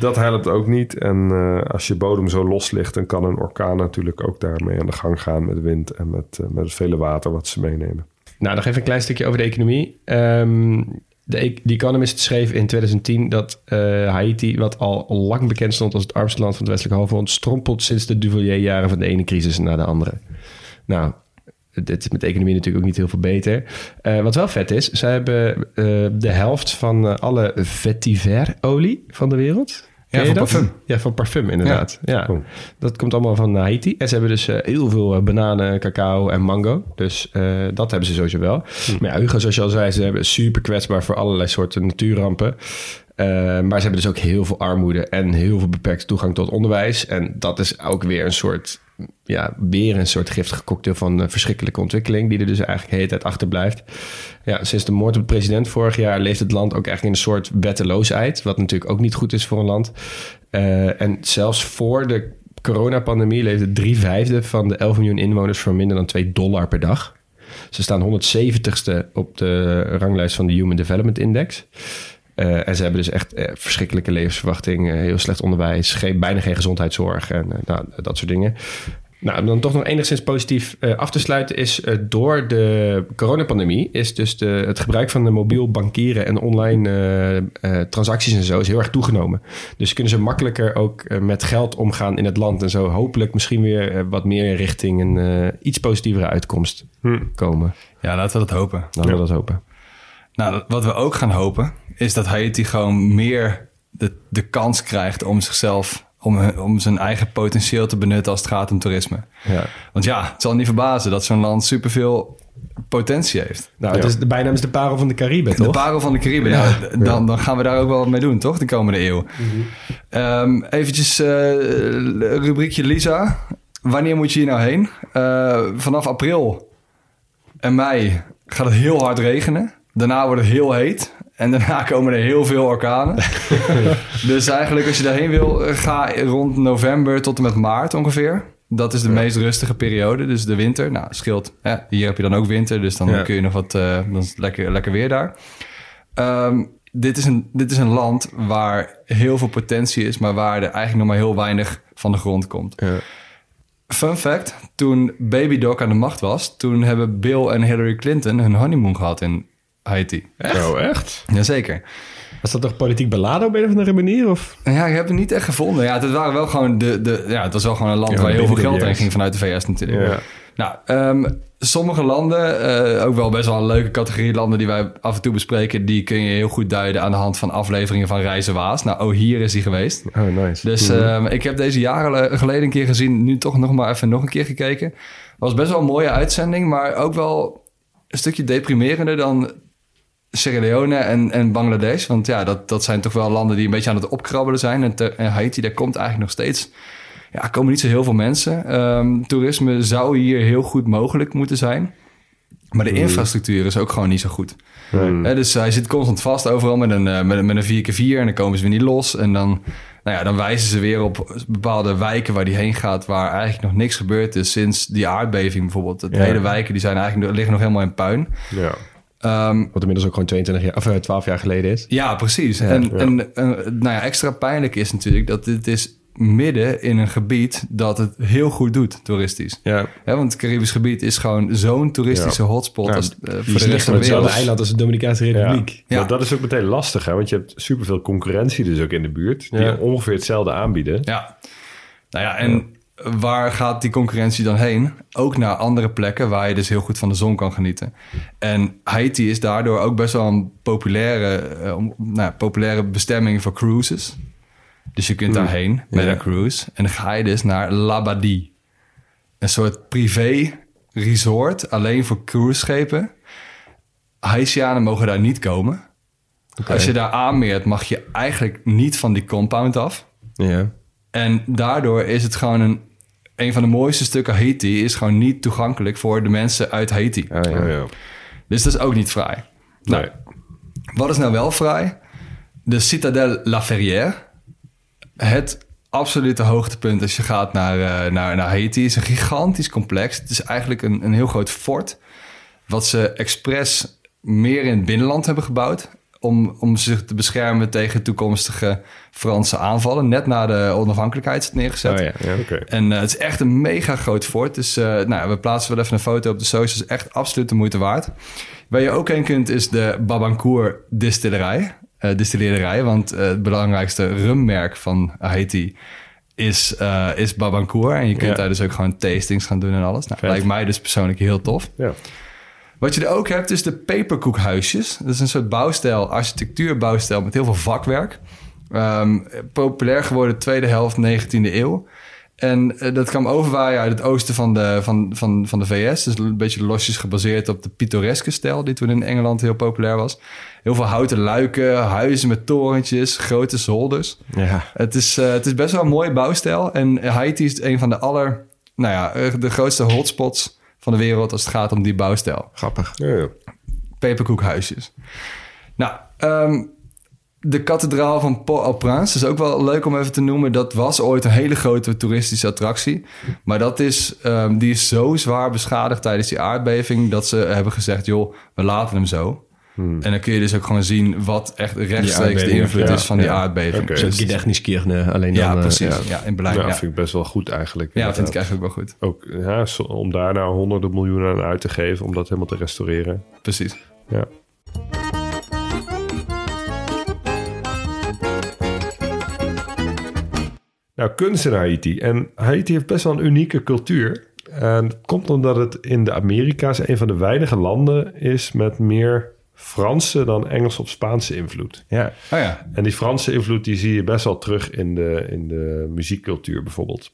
dat helpt ook niet. En eh, als je bodem zo los ligt, dan kan een orkaan natuurlijk ook daarmee aan de gang gaan met wind en met, met het vele water wat ze meenemen. Nou, nog even een klein stukje over de economie. Ehm de, E- The Economist schreef in 2010 dat eh, Haiti, wat al lang bekend stond als het armste land van het westelijke halfrond, strompelt sinds de Duvalier-jaren van de ene crisis naar de andere. Nou, dit is met economie natuurlijk ook niet heel veel beter. Eh, wat wel vet is, zij hebben eh, de helft van eh, alle vetiver-olie van de wereld. Je van dat? parfum. Ja, van parfum inderdaad. Ja. Dat komt allemaal van Haiti. En ze hebben dus heel veel bananen, cacao en mango. Dus dat hebben ze sowieso wel. Maar ja, Hugo, zoals je al zei, ze hebben super kwetsbaar voor allerlei soorten natuurrampen. Eh, maar ze hebben dus ook heel veel armoede en heel veel beperkte toegang tot onderwijs. En dat is ook weer een soort, ja, weer een soort giftige cocktail van eh, verschrikkelijke ontwikkeling, die er dus eigenlijk de hele tijd achterblijft. Ja, sinds de moord op de president vorig jaar leeft het land ook eigenlijk in een soort wetteloosheid, wat natuurlijk ook niet goed is voor een land. Eh, en zelfs voor de coronapandemie leefde drie vijfde van de 11 miljoen inwoners voor minder dan 2 dollar per dag. Ze staan 170ste op de ranglijst van de Human Development Index. Eh, en ze hebben dus echt eh, verschrikkelijke levensverwachting, eh, heel slecht onderwijs, geen, bijna geen gezondheidszorg en nou, dat soort dingen. Nou, om dan toch nog enigszins positief af te sluiten is door de coronapandemie is dus de, het gebruik van de mobiel bankieren en online transacties en zo is heel erg toegenomen. Dus kunnen ze makkelijker ook met geld omgaan in het land en zo hopelijk misschien weer wat meer richting een iets positievere uitkomst komen. Ja, laten we dat hopen. Laten we dat hopen. Nou, wat we ook gaan hopen, is dat Haiti gewoon meer de, de kans krijgt om zichzelf, om, om zijn eigen potentieel te benutten als het gaat om toerisme. Ja. Want ja, het zal niet verbazen dat zo'n land superveel potentie heeft. Nou, het is, de bijnaam is de parel van de Cariben, De toch? parel van de Cariben. Ja, dan, dan gaan we daar ook wel wat mee doen, toch? De komende eeuw. Ehm, eventjes eh, rubriekje Lisa. Wanneer moet je hier nou heen? Eh, vanaf april en mei gaat het heel hard regenen. Daarna wordt het heel heet. En daarna komen er heel veel orkanen. dus eigenlijk als je daarheen wil, eh, ga rond november tot en met maart ongeveer. Dat is de meest rustige periode, dus de winter. Nou, scheelt. Hè? Hier heb je dan ook winter, dus dan Ja. kun je nog wat... eh, dan is het lekker, lekker weer daar. Ehm, dit, is een, dit is een land waar heel veel potentie is... maar waar er eigenlijk nog maar heel weinig van de grond komt. Ja. Fun fact, toen Baby Doc aan de macht was... toen hebben Bill en Hillary Clinton hun honeymoon gehad in Haiti. Oh, echt? Jazeker. Was dat toch politiek beladen op een of andere manier? Of? Ja, ik heb het niet echt gevonden. Ja, het, waren wel gewoon de, de, ja, het was wel gewoon een land Ja, waar heel veel geld heen ging vanuit de VS natuurlijk. Ja. Nou, ehm, sommige landen, eh, ook wel best wel een leuke categorie landen die wij af en toe bespreken, die kun je heel goed duiden aan de hand van afleveringen van Reizen Waas. Nou, oh, hier is hij geweest. Oh, nice. Dus ehm, ik heb deze jaren geleden een keer gezien, nu toch nog maar even nog een keer gekeken. Was best wel een mooie uitzending, maar ook wel een stukje deprimerender dan Sierra Leone en, en Bangladesh. Want ja, dat, dat zijn toch wel landen die een beetje aan het opkrabbelen zijn. En, te- en Haiti, daar komt eigenlijk nog steeds... Ja, komen niet zo heel veel mensen. Ehm, toerisme zou hier heel goed mogelijk moeten zijn. Maar de infrastructuur is ook gewoon niet zo goed. Hè, dus hij zit constant vast overal met een, eh, met, een- met een 4x4 en dan komen ze weer niet los. En dan, nou ja, dan wijzen ze weer op bepaalde wijken waar hij heen gaat, waar eigenlijk nog niks gebeurd is sinds die aardbeving bijvoorbeeld. De Ja. hele wijken die zijn eigenlijk, liggen nog helemaal in puin. Ja. Ehm, Wat inmiddels ook gewoon 22 jaar, of eh, 12 jaar geleden is. ja, precies. en en nou ja, extra pijnlijk is natuurlijk dat dit is midden in een gebied dat het heel goed doet toeristisch. Ja. Want het Caribisch gebied is gewoon zo'n toeristische hotspot Ja, als, Die voor de rest van de wereld. eiland als de Dominicaanse Republiek. Ja. Dat is ook meteen lastig, hè? want je hebt superveel concurrentie dus ook in de buurt... die ongeveer hetzelfde aanbieden. Ja. Nou ja, en waar gaat die concurrentie dan heen? Ook naar andere plekken waar je dus heel goed van de zon kan genieten. En Haiti is daardoor ook best wel een populaire, eh, nou, populaire bestemming voor cruises. Dus je kunt daarheen met een cruise. En dan ga je dus naar Labadie. Een soort privé resort, alleen voor cruiseschepen. Haitianen mogen daar niet komen. Als je daar aanmeert, mag je eigenlijk niet van die compound af. Ja. En daardoor is het gewoon een, een van de mooiste stukken Haiti... is gewoon niet toegankelijk voor de mensen uit Haiti. Ah, ja. Oh, ja. Dus dat is ook niet vrij. Nou, Nee. wat is nou wel vrij? De Citadelle La Ferrière. Het absolute hoogtepunt als je gaat naar, eh, naar, naar Haiti. is een gigantisch complex. Het is eigenlijk een, een heel groot fort. Wat ze expres meer in het binnenland hebben gebouwd. Om, om zich te beschermen tegen toekomstige Franse aanvallen. Net na de onafhankelijkheid neergezet. Oh, ja. ja. En eh, het is echt een mega groot fort. Dus eh, nou, we plaatsen wel even een foto op de socials. Echt absoluut de moeite waard. Waar je ook heen kunt is de Babancourt distillerij. eh distilleerderij. Want eh, het belangrijkste rummerk van Haiti is, eh is Babancourt. En je kunt Ja. daar dus ook gewoon tastings gaan doen en alles. Nou, lijkt mij dus persoonlijk heel tof. Ja. Wat je er ook hebt, is de peperkoekhuisjes. Dat is een soort bouwstijl, architectuurbouwstijl met heel veel vakwerk. Ehm, populair geworden tweede helft 19e eeuw. En eh, dat kwam overwaaien uit het oosten van de, van, van, van de VS. Dus een beetje losjes gebaseerd op de pittoreske stijl... die toen in Engeland heel populair was. Heel veel houten luiken, huizen met torentjes, grote zolders. Ja. Het is, eh, het is best wel een mooie bouwstijl. En Haiti is een van de aller... Nou ja, eh, de grootste hotspots van de wereld... als het gaat om die bouwstijl Grappig. Ja, ja. peperkoekhuisjes. Nou, ehm, de kathedraal van Port-au-Prince is ook wel leuk om even te noemen. Dat was ooit een hele grote toeristische attractie. Maar dat is, ehm, die is zo zwaar beschadigd tijdens die aardbeving... dat ze hebben gezegd, joh, we laten hem zo. En dan kun je dus ook gewoon zien wat echt rechtstreeks de invloed ja, is van die aardbeving. Oké. Zo'n Dus- Gedächtniskirche, alleen dan... ja, eh, precies. ja. Ja, in Berlijn. Nou, Ja, vind ik best wel goed eigenlijk. ja vind ik eigenlijk ook wel goed. Ook ja, om daar nou honderden miljoenen aan uit te geven... om dat helemaal te restaureren. Precies. Ja. Nou, kunst in Haiti. En Haiti heeft best wel een unieke cultuur. En dat komt omdat het in de Amerika's een van de weinige landen is met meer Franse dan Engels of Spaanse invloed. Ja. Oh ja, En die Franse invloed die zie je best wel terug in de, in de muziekcultuur bijvoorbeeld.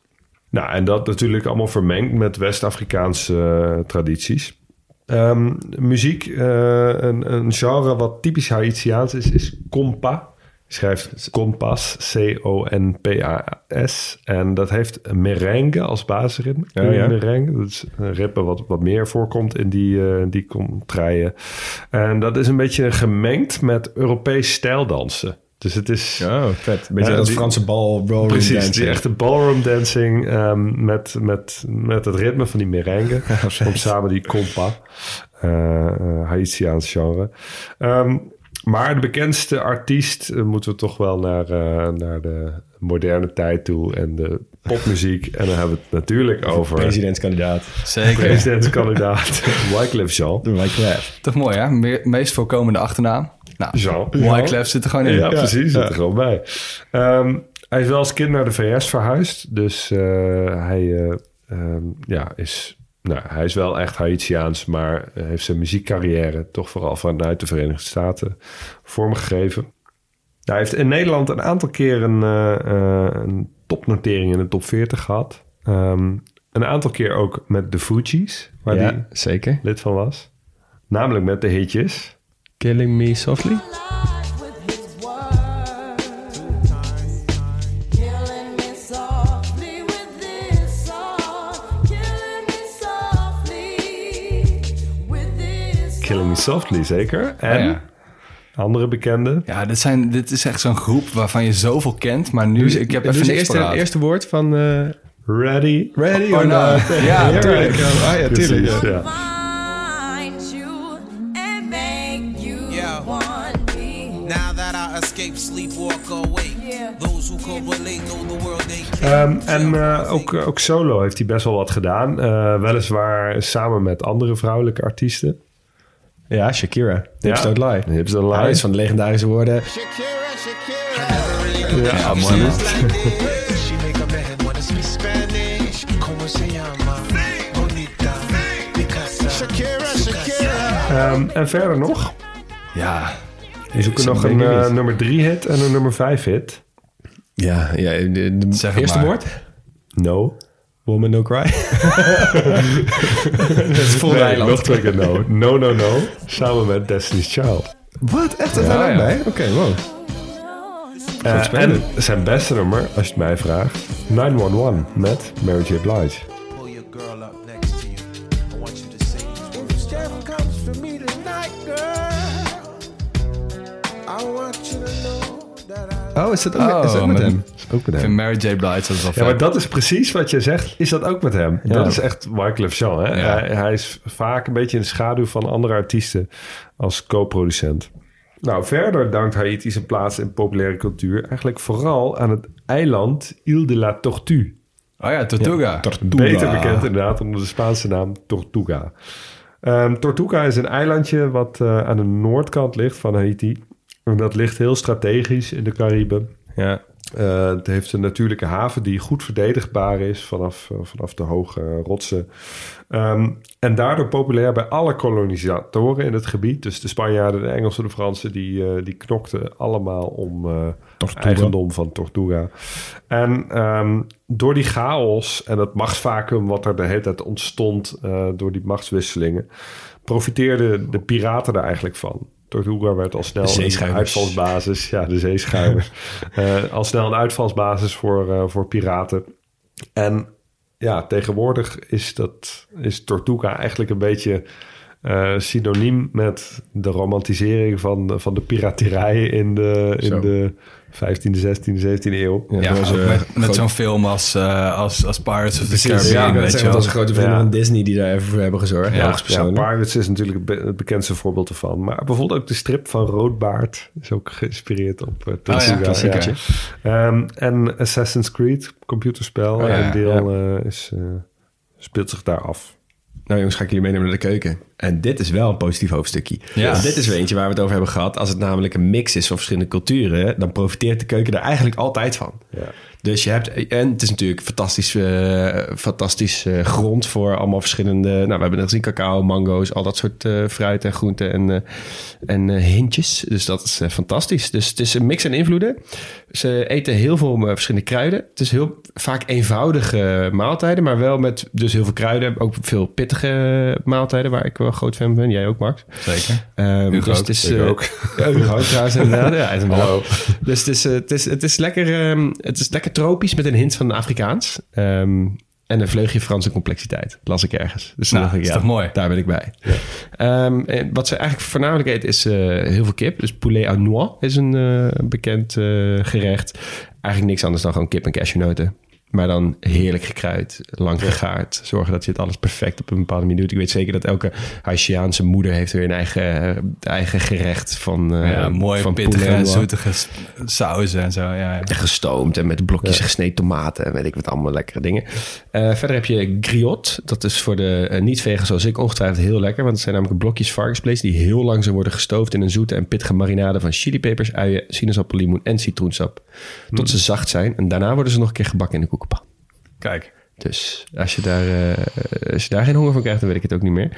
Nou, en dat natuurlijk allemaal vermengd met West-Afrikaanse eh, tradities. Ehm, muziek, eh, een, een genre wat typisch Haitiaans is, is compa. Schrijft compas, C-O-N-P-A-S. En dat heeft merengue als basisritme. Oh, ja. Merengue, dat is een ritme wat, wat meer voorkomt in die, eh die contraien. En dat is een beetje gemengd met Europees stijldansen. Dus het is... Oh, vet. Een beetje Ja, als die- Franse bal, ballroom Precies, dancing. die echte ballroom dancing ehm, met, met, met het ritme van die merengue. om samen die compa, eh eh, Haitiaans genre. Ehm, maar de bekendste artiest eh, moeten we toch wel naar, eh, naar de moderne tijd toe en de popmuziek. En dan hebben we het natuurlijk over Presidentskandidaat. zeker. presidentskandidaat Wyclef Jean. De Wyclef. Toch mooi, hè? Me- meest voorkomende achternaam. Nou, Jean. Wyclef zit er gewoon in. Ja, precies. Zit er gewoon bij. Ehm, hij is wel als kind naar de VS verhuisd. Dus eh, hij, eh, ehm, ja, is, nou, hij is wel echt Haitiaans... maar heeft zijn muziekcarrière toch vooral vanuit de Verenigde Staten vormgegeven. Hij heeft in Nederland een aantal keer een, eh, eh, een topnotering in de top 40 gehad. Ehm, een aantal keer ook met de Fugees, waar Ja, hij zeker. lid van was. Namelijk met de hitjes... Killing Me Softly. Killing Me Softly, zeker. En Oh ja. andere bekende. Ja, dit, zijn, dit is echt zo'n groep waarvan je zoveel kent, maar nu, ik heb Dus even het niks eerste, woord van... eh, Ready? Ready or not. Ja, tuurlijk. Ah ja, tuurlijk. Precies, ja. Ehm, en eh, ook, ook solo heeft hij best wel wat gedaan. Eh, weliswaar samen met andere vrouwelijke artiesten. Ja, Shakira. Hips Don't Lie. Hips Don't Lie. Hij is van de legendarische woorden. Shakira, Shakira. Ja, mooi. Like this. She make a man wanna speak Spanish. Como se llama? Bonita. Picasa. Shakira, Shakira. Ehm, en verder nog. Ja, Is nog hem een niet. nummer 3 hit en een nummer 5 hit. Ja, ja de, de Zeg het eerste maar. woord? No. Woman No Cry. Het is vol Nee, eiland. nog twee keer no. No, no, no. Samen met Destiny's Child. Wat? Echt? Dat Ja, daar ook ja. bij? Oké, wow. Eh, en zijn beste nummer, als je het mij vraagt. 911 met Mary J. Blige. Pull your girl up next to you. I want Oh, is dat ook, is dat Oh, ook met met- hem? Ook met ik hem. vind Mary J. Blige dat is wel Ja, maar dat is precies wat je zegt. Is dat ook met hem? Ja. Dat is echt Wyclef Jean. Hè? Ja. Hij, hij is vaak een beetje in de schaduw van andere artiesten als co-producent. Nou, verder dankt Haiti zijn plaats in populaire cultuur eigenlijk vooral aan het eiland Ile de la Tortue. Oh ja, Tortuga. Tortuga. Beter bekend inderdaad onder de Spaanse naam Tortuga. Ehm, Tortuga is een eilandje wat eh, aan de noordkant ligt van Haiti. En dat ligt heel strategisch in de Cariben. Ja. Eh, het heeft een natuurlijke haven die goed verdedigbaar is vanaf, eh, vanaf de hoge rotsen. Ehm, en daardoor populair bij alle kolonisatoren in het gebied. Dus de Spanjaarden, de Engelsen, de Fransen, die, eh, die knokten allemaal om eigendom van Tortuga. En ehm, door die chaos en het machtsvacuum wat er de hele tijd ontstond door die machtswisselingen, profiteerden de piraten er eigenlijk van. Tortuga werd al snel een uitvalsbasis. Ja, de zeeschuimers. Eh, al snel een uitvalsbasis voor, eh, voor piraten. En ja, tegenwoordig is, dat, is Tortuga eigenlijk een beetje eh, synoniem met de romantisering van, van de piraterij in de, Zo. in de 15e, 16e, 17e eeuw. Ja, dat was, eh, met, zo'n film als, eh, als, als Pirates of the Caribbean, ja, dat weet je wat wel. onze grote vrienden Ja. van Disney die daar even voor hebben gezorgd. Ja, Ja, Ja, Pirates is natuurlijk het be- het bekendste voorbeeld ervan. Maar bijvoorbeeld ook de strip van Roodbaard is ook geïnspireerd op uh, ja, klassiekertje. Ehm, en Assassin's Creed, computerspel, Oh ja, een deel eh, is, eh, speelt zich daar af. Nou jongens, ga ik jullie meenemen naar de keuken. En dit is wel een positief hoofdstukje. Ja. Dit is weer eentje waar we het over hebben gehad. Als het namelijk een mix is van verschillende culturen... dan profiteert de keuken er eigenlijk altijd van. Ja. Dus je hebt... En het is natuurlijk fantastisch, eh, fantastisch eh, grond voor allemaal verschillende... Nou, we hebben net gezien cacao, mango's, al dat soort eh, fruit en groenten en, en hintjes. Dus dat is fantastisch. Dus het is een mix aan invloeden. Ze eten heel veel verschillende kruiden. Het is heel vaak eenvoudige maaltijden, maar wel met dus heel veel kruiden. Ook veel pittige maaltijden, waar ik wel groot fan van ben. Jij ook, Max. Zeker. Hugo dus ook. het is, ook. Ja, Hugo trouwens inderdaad. Ja. Dus het is, het, is, het, is lekker, ehm, het is lekker tropisch met een hint van Afrikaans. Ehm, en een vleugje Franse complexiteit. Las ik ergens. Dus Nou, dacht ik, is ja, toch mooi? Daar ben ik bij. Ehm, en wat ze eigenlijk voornamelijk eten is eh, heel veel kip. Dus poulet à noix is een eh, bekend eh, gerecht. Eigenlijk niks anders dan gewoon kip en cashewnoten. Maar dan heerlijk gekruid, lang gegaard. Zorgen dat je het alles perfect op een bepaalde doet. Ik weet zeker dat elke Haitiaanse moeder heeft weer een eigen, eh, eigen gerecht van uh, ja, mooi van pittige, zoetige sauzen en zo. Ja, gestoomd en met blokjes gesneden tomaten en weet ik wat allemaal lekkere dingen. Eh, verder heb je griot. Dat is voor de eh, niet-vegan zoals ik ongetwijfeld heel lekker. Want het zijn namelijk blokjes varkensvlees die heel langzaam worden gestoofd in een zoete en pittige marinade van chilipepers, uien, sinaasappel, limoen en citroensap. Tot ze zacht zijn. En daarna worden ze nog een keer gebakken in de koekenpan. Kijk. Dus als je, daar, eh, als je daar geen honger van krijgt, dan weet ik het ook niet meer.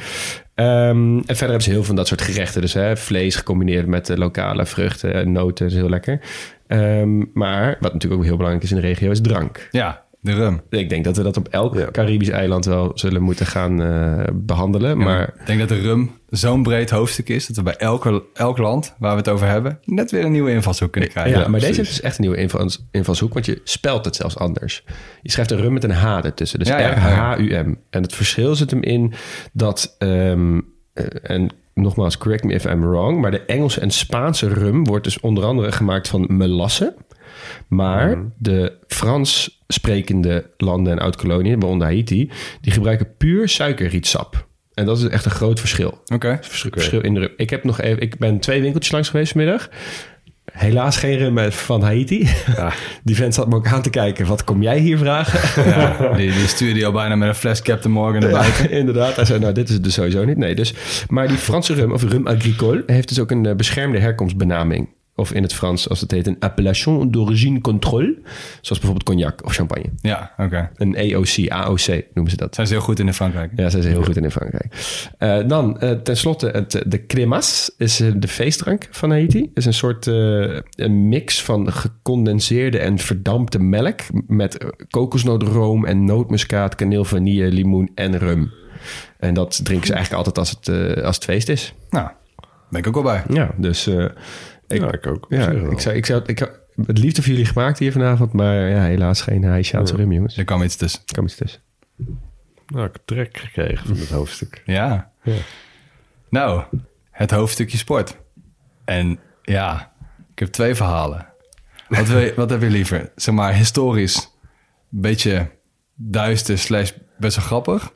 Ehm, en verder hebben ze heel veel van dat soort gerechten. Dus hè, vlees gecombineerd met eh, lokale vruchten en noten. is heel lekker. Ehm, maar wat natuurlijk ook heel belangrijk is in de regio, is drank. Ja, de rum. Ik denk dat we dat op elk Ja. Caribisch eiland wel zullen moeten gaan eh, behandelen. Ja, maar ik denk dat de rum zo'n breed hoofdstuk is... dat we bij elke, elk land waar we het over hebben... net weer een nieuwe invalshoek kunnen ja, krijgen. maar deze dus echt een nieuwe invals, invalshoek, want je spelt het zelfs anders. Je schrijft een rum met een H ertussen, dus Ja, ja, R-H-U-M. En het verschil zit hem in dat, ehm, eh, en nogmaals, correct me if I'm wrong, maar de Engelse en Spaanse rum wordt dus onder andere gemaakt van melasse. Maar Mhm. de Frans sprekende landen en oud-koloniën, waaronder Haiti, die gebruiken puur suikerrietsap. En dat is echt een groot verschil. Oké. Verschil, verschil in de rum. Ik heb nog even, ik ben twee winkeltjes langs geweest vanmiddag. Helaas geen rum van Haiti. Die vent zat me ook aan te kijken. Wat kom jij hier vragen? Ja, die, die stuurde je al bijna met een fles Captain Morgan naar buiten. Ja, inderdaad. Hij zei, nou, dit is het dus sowieso niet. Nee, dus, maar die Franse rum, of rum agricole, heeft dus ook een eh, beschermde herkomstbenaming. Of in het Frans, als het heet, een appellation d'origine contrôle. Zoals bijvoorbeeld cognac of champagne. Ja, oké. Een AOC, AOC noemen ze dat. Zijn ze heel goed in in Frankrijk. Ja, zijn ze heel goed in in Frankrijk. Eh, dan, eh, tenslotte, het, de cremas is eh, de feestdrank van Haiti. Het is een soort eh, een mix van gecondenseerde en verdampte melk... met eh, kokosnoodroom en nootmuskaat, kaneel, vanille, limoen en rum. En dat drinken ze eigenlijk altijd als het, eh, als het feest is. Nou, ben ik ook wel bij. Ja, dus... eh, ik, Ja, ik ook. Ja, ik zou, ik zou, ik zou het liefde voor jullie gemaakt hier vanavond... maar ja, helaas geen Haitiaanse rum, jongens. Er kwam iets tussen. Kan iets tussen. Nou, ik heb trek gekregen van het hoofdstuk. Ja. Nou, het hoofdstukje sport. En ja, ik heb twee verhalen. Wat, wil je, wat heb je liever? Zeg maar historisch, een beetje duister slash best wel grappig.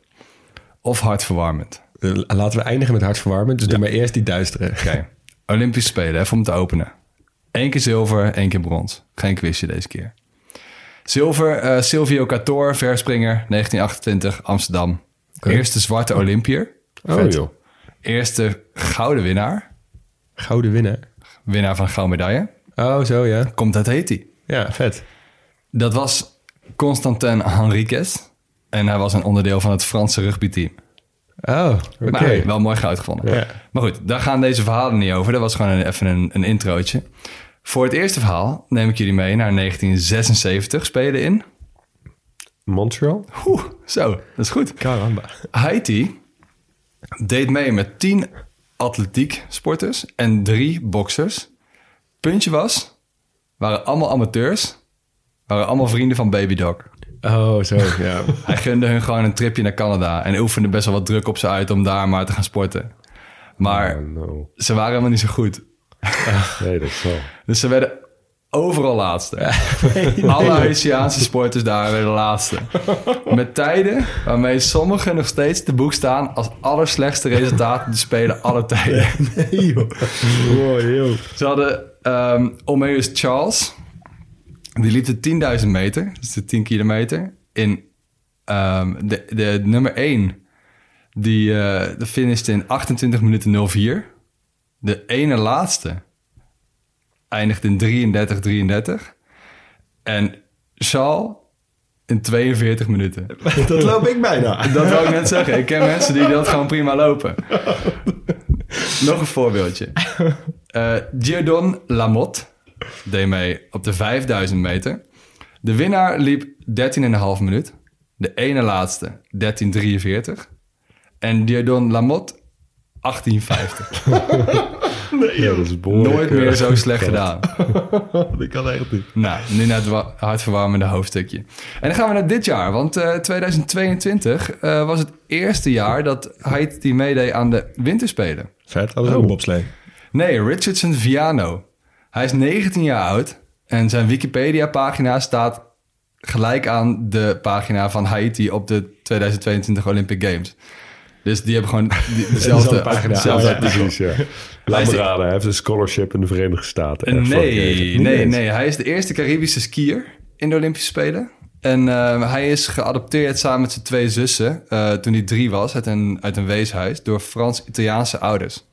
Of hartverwarmend? Eh, laten we eindigen met hartverwarmend. Dus doe maar eerst die duistere. Oké, Olympische Spelen, even om te openen. Eén keer zilver, één keer brons. Geen quizje deze keer. Zilver, eh, Silvio Cator, verspringer, 1928, Amsterdam. Eerste zwarte Olympier. Oh Vet. joh. Eerste gouden winnaar. Gouden winnaar. Winnaar van een gouden medaille. Oh, zo ja. Komt uit Haiti. Ja, vet. Dat was Constantin Henriquez. En hij was een onderdeel van het Franse rugbyteam. Oh, oké. Wel mooi goud gevonden. Ja. Maar goed, daar gaan deze verhalen niet over. Dat was gewoon een, even een, een introotje. Voor het eerste verhaal neem ik jullie mee naar 1976 spelen in. Montreal? Oeh, zo, dat is goed. Caramba. Haiti deed mee met 10 atletiek sporters en drie boxers. Puntje was, waren allemaal amateurs, waren allemaal vrienden van Baby Dog. Oh, zo, ja. Hij gunde hun gewoon een tripje naar Canada en oefende best wel wat druk op ze uit om daar maar te gaan sporten. Maar Oh, no. ze waren helemaal niet zo goed. Nee, dat is wel. Dus ze werden overal laatste. Alle Haitiaanse sporters daar werden laatste. Met tijden waarmee sommigen nog steeds te boek staan als allerslechtste resultaten te spelen alle tijden. Nee, joh. Mooi, joh. Ze hadden ehm Omeus Charles. Die liep de 10.000 meter, dus de 10 kilometer. In ehm, de, de nummer 1, die eh de finishte in 28 minuten 04. De ene laatste eindigt in 33-33. En Charles in 42 minuten. Dat loop ik bijna. Dat wil ik net zeggen. Ik ken mensen die dat gewoon prima lopen. Nog een voorbeeldje. Eh Giordon Lamotte deed mee op de 5000 meter. De winnaar liep 13,5 minuut. De ene laatste 13,43. En Giordon Lamotte 18,50. Ja, dat is behoorlijk. Nooit meer eh, zo slecht gedaan. Dat kan echt niet. Nou, nu naar het wa- hartverwarmende hoofdstukje. En dan gaan we naar dit jaar, want eh, 2022 eh, was het eerste jaar dat Haiti meedeed aan de winterspelen. Vet, dat is ook een bobslee. Nee, Richardson Viano. Hij is 19 jaar oud en zijn Wikipedia-pagina staat gelijk aan de pagina van Haiti op de 2022 Olympic Games. Dus die hebben gewoon die- dezelfde Dezelfde pagina. dezelfde ja. Precies, ja. Laat me raden, hij heeft een scholarship in de Verenigde Staten. Nee, nee, nee. Hij is de eerste Caribische skier in de Olympische Spelen. En eh, hij is geadopteerd samen met zijn twee zussen eh, toen hij drie was uit een, uit een weeshuis door Frans-Italiaanse ouders.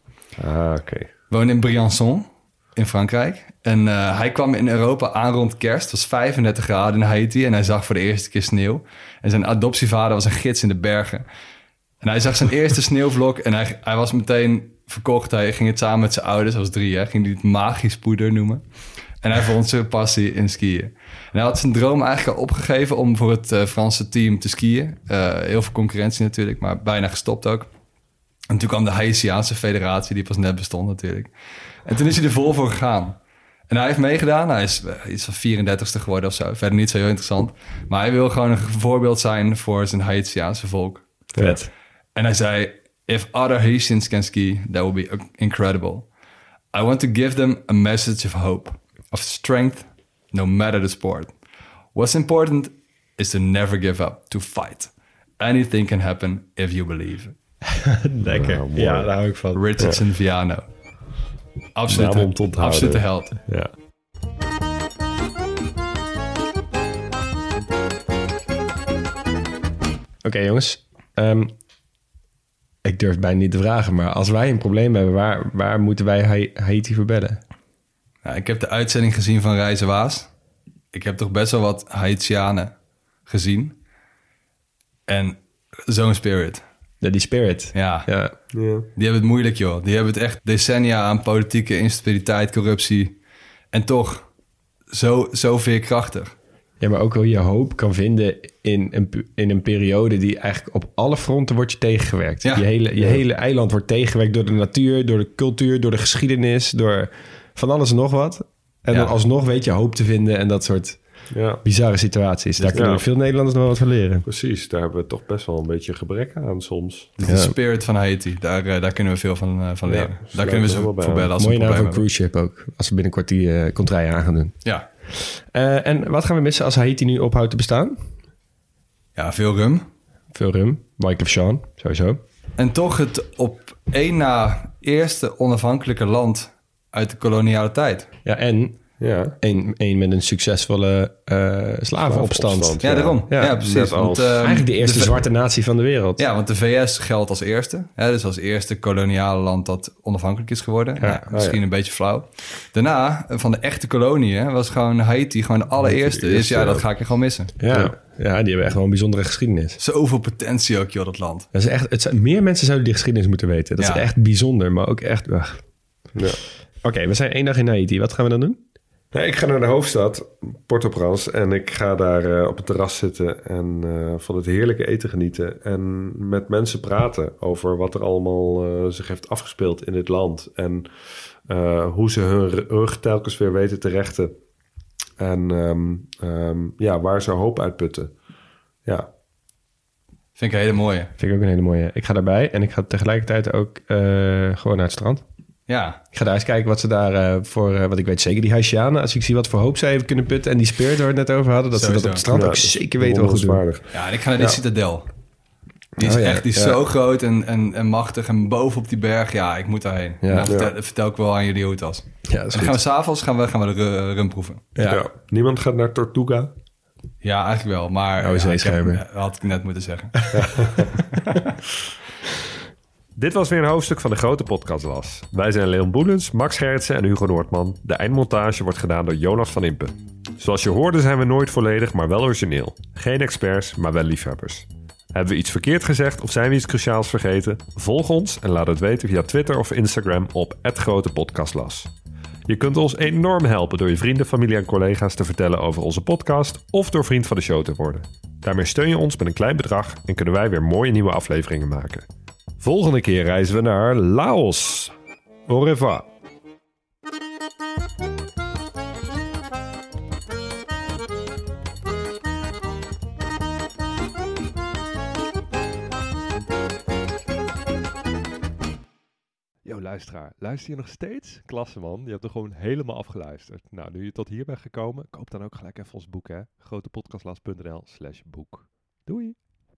Ah, oké. Woonde in Briançon in Frankrijk. En eh, hij kwam in Europa aan rond kerst. Het was 35 graden in Haiti en hij zag voor de eerste keer sneeuw. En zijn adoptievader was een gids in de bergen. En hij zag zijn eerste sneeuwvlok en hij, hij was meteen verkocht. Hij ging het samen met zijn ouders, als drie, hè, ging hij het magisch poeder noemen. En hij vond zijn passie in skiën. En hij had zijn droom eigenlijk al opgegeven om voor het eh, Franse team te skiën. Eh, heel veel concurrentie natuurlijk, maar bijna gestopt ook. En toen kwam de Haitiaanse federatie, die pas net bestond natuurlijk. En toen is hij er vol voor gegaan. En hij heeft meegedaan. Hij is eh, iets van 34ste geworden of zo. Verder niet zo heel interessant. Maar hij wil gewoon een voorbeeld zijn voor zijn Haitiaanse volk. Vet. En hij zei: If other Haitians can ski, that will be incredible. I want to give them a message of hope, of strength, no matter the sport. What's important is to never give up, to fight. Anything can happen if you believe. Lekker. Ja, mooi. Ja, daar hou ik van. Richardson Viano. Absolute, Naam om te onthouden. absolute held. Ja. Oké, jongens. Ehm, ik durf bijna niet te vragen, maar als wij een probleem hebben, waar, waar moeten wij Ha- Haiti voor bellen? Ja, ik heb de uitzending gezien van Reizen Waas. Ik heb toch best wel wat Haitianen gezien. En zo'n spirit. Ja, die spirit. Ja, Ja. Ja. die hebben het moeilijk, joh. Die hebben het echt decennia aan politieke instabiliteit, corruptie. En toch zo, zo veerkrachtig. ja, maar ook hoe je hoop kan vinden in een, in een periode die eigenlijk op alle fronten wordt je tegengewerkt. Ja. Je, hele, je hele eiland wordt tegengewerkt door de natuur, door de cultuur, door de geschiedenis, door van alles en nog wat. En Ja. dan alsnog weet je hoop te vinden en dat soort ja, bizarre situaties. Daar kunnen Ja. veel Nederlanders nog wel wat van leren. precies. Daar hebben we toch best wel een beetje gebrek aan soms. De spirit van Haiti, daar, eh, daar kunnen we veel van, eh, van leren. daar kunnen we ze voor bellen als we Mooie een naam probleem van hebben. cruise ship ook. Als we binnenkort die eh contraille aan gaan doen. Ja. Eh, en wat gaan we missen als Haiti nu ophoudt te bestaan? ja, veel rum. Veel rum. Mike of Sean, sowieso. En toch het op één na eerste onafhankelijke land uit de koloniale tijd. Ja, en Ja. Eén één met een succesvolle eh slavenopstand. Ja, daarom. Ja, Ja, precies. Want, ehm, Eigenlijk de eerste zwarte natie van de wereld. Ja, want de VS geldt als eerste. Hè, dus als eerste koloniale land dat onafhankelijk is geworden. Ja, misschien ja. een beetje flauw. Daarna, van de echte koloniën, was gewoon Haiti gewoon de allereerste. Dus ja, dat ga ik je gewoon missen. Ja. ja, die hebben echt wel een bijzondere geschiedenis. Zoveel potentie ook, joh, dat land. Dat is echt, het zijn, meer mensen zouden die geschiedenis moeten weten. Dat Ja. is echt bijzonder, maar ook echt... Ja. Oké, we zijn één dag in Haiti. Wat gaan we dan doen? Nee, ik ga naar de hoofdstad, Port-au-Prince. En ik ga daar eh, op het terras zitten en eh, van het heerlijke eten genieten. En met mensen praten over wat er allemaal eh, zich heeft afgespeeld in dit land. En eh, hoe ze hun ru- rug telkens weer weten te rechten. En ehm, ehm, ja, waar ze hoop uitputten. Ja, Vind ik een hele mooie. Vind ik ook een hele mooie. Ik ga daarbij en ik ga tegelijkertijd ook eh, gewoon naar het strand. Ja, Ik ga daar eens kijken wat ze daar eh, voor... eh, want ik weet zeker die Haitianen, als ik zie wat voor hoop zij hebben kunnen putten... en die spirit waar we het net over hadden, dat ze dat op het strand Ja, ook zeker weten wel goed doen. ja en ik ga naar Ja. citadel. Die is Oh ja, echt die is ja. zo groot en, en, en machtig. En bovenop die berg, ja, ik moet daarheen. Ja. Vertel, Ja. vertel ik wel aan jullie hoe het was. Ja, dat is En dan gaan we s'avonds gaan we, gaan we de ru- rum proeven. Ja. Ja. Niemand gaat naar Tortuga. Ja, eigenlijk wel. Maar Oh, ja, ik heb, had ik net moeten zeggen. Dit was weer een hoofdstuk van de grote podcastlas. Wij zijn Leon Boelens, Max Gerritsen en Hugo Noordman. De eindmontage wordt gedaan door Jonas van Impen. Zoals je hoorde zijn we nooit volledig, maar wel origineel. Geen experts, maar wel liefhebbers. Hebben we iets verkeerd gezegd of zijn we iets cruciaals vergeten? Volg ons en laat het weten via Twitter of Instagram op @grotepodcastlas. Je kunt ons enorm helpen door je vrienden, familie en collega's te vertellen over onze podcast of door vriend van de show te worden. Daarmee steun je ons met een klein bedrag en kunnen wij weer mooie nieuwe afleveringen maken. Volgende keer reizen we naar Laos. Au. Yo, luisteraar. Luister je nog steeds? Klasse, man. Je hebt er gewoon helemaal afgeluisterd. Nou, nu je tot hier bent gekomen, koop dan ook gelijk even ons boek, hè. grotepodcastlas.nl slash boek. Doei!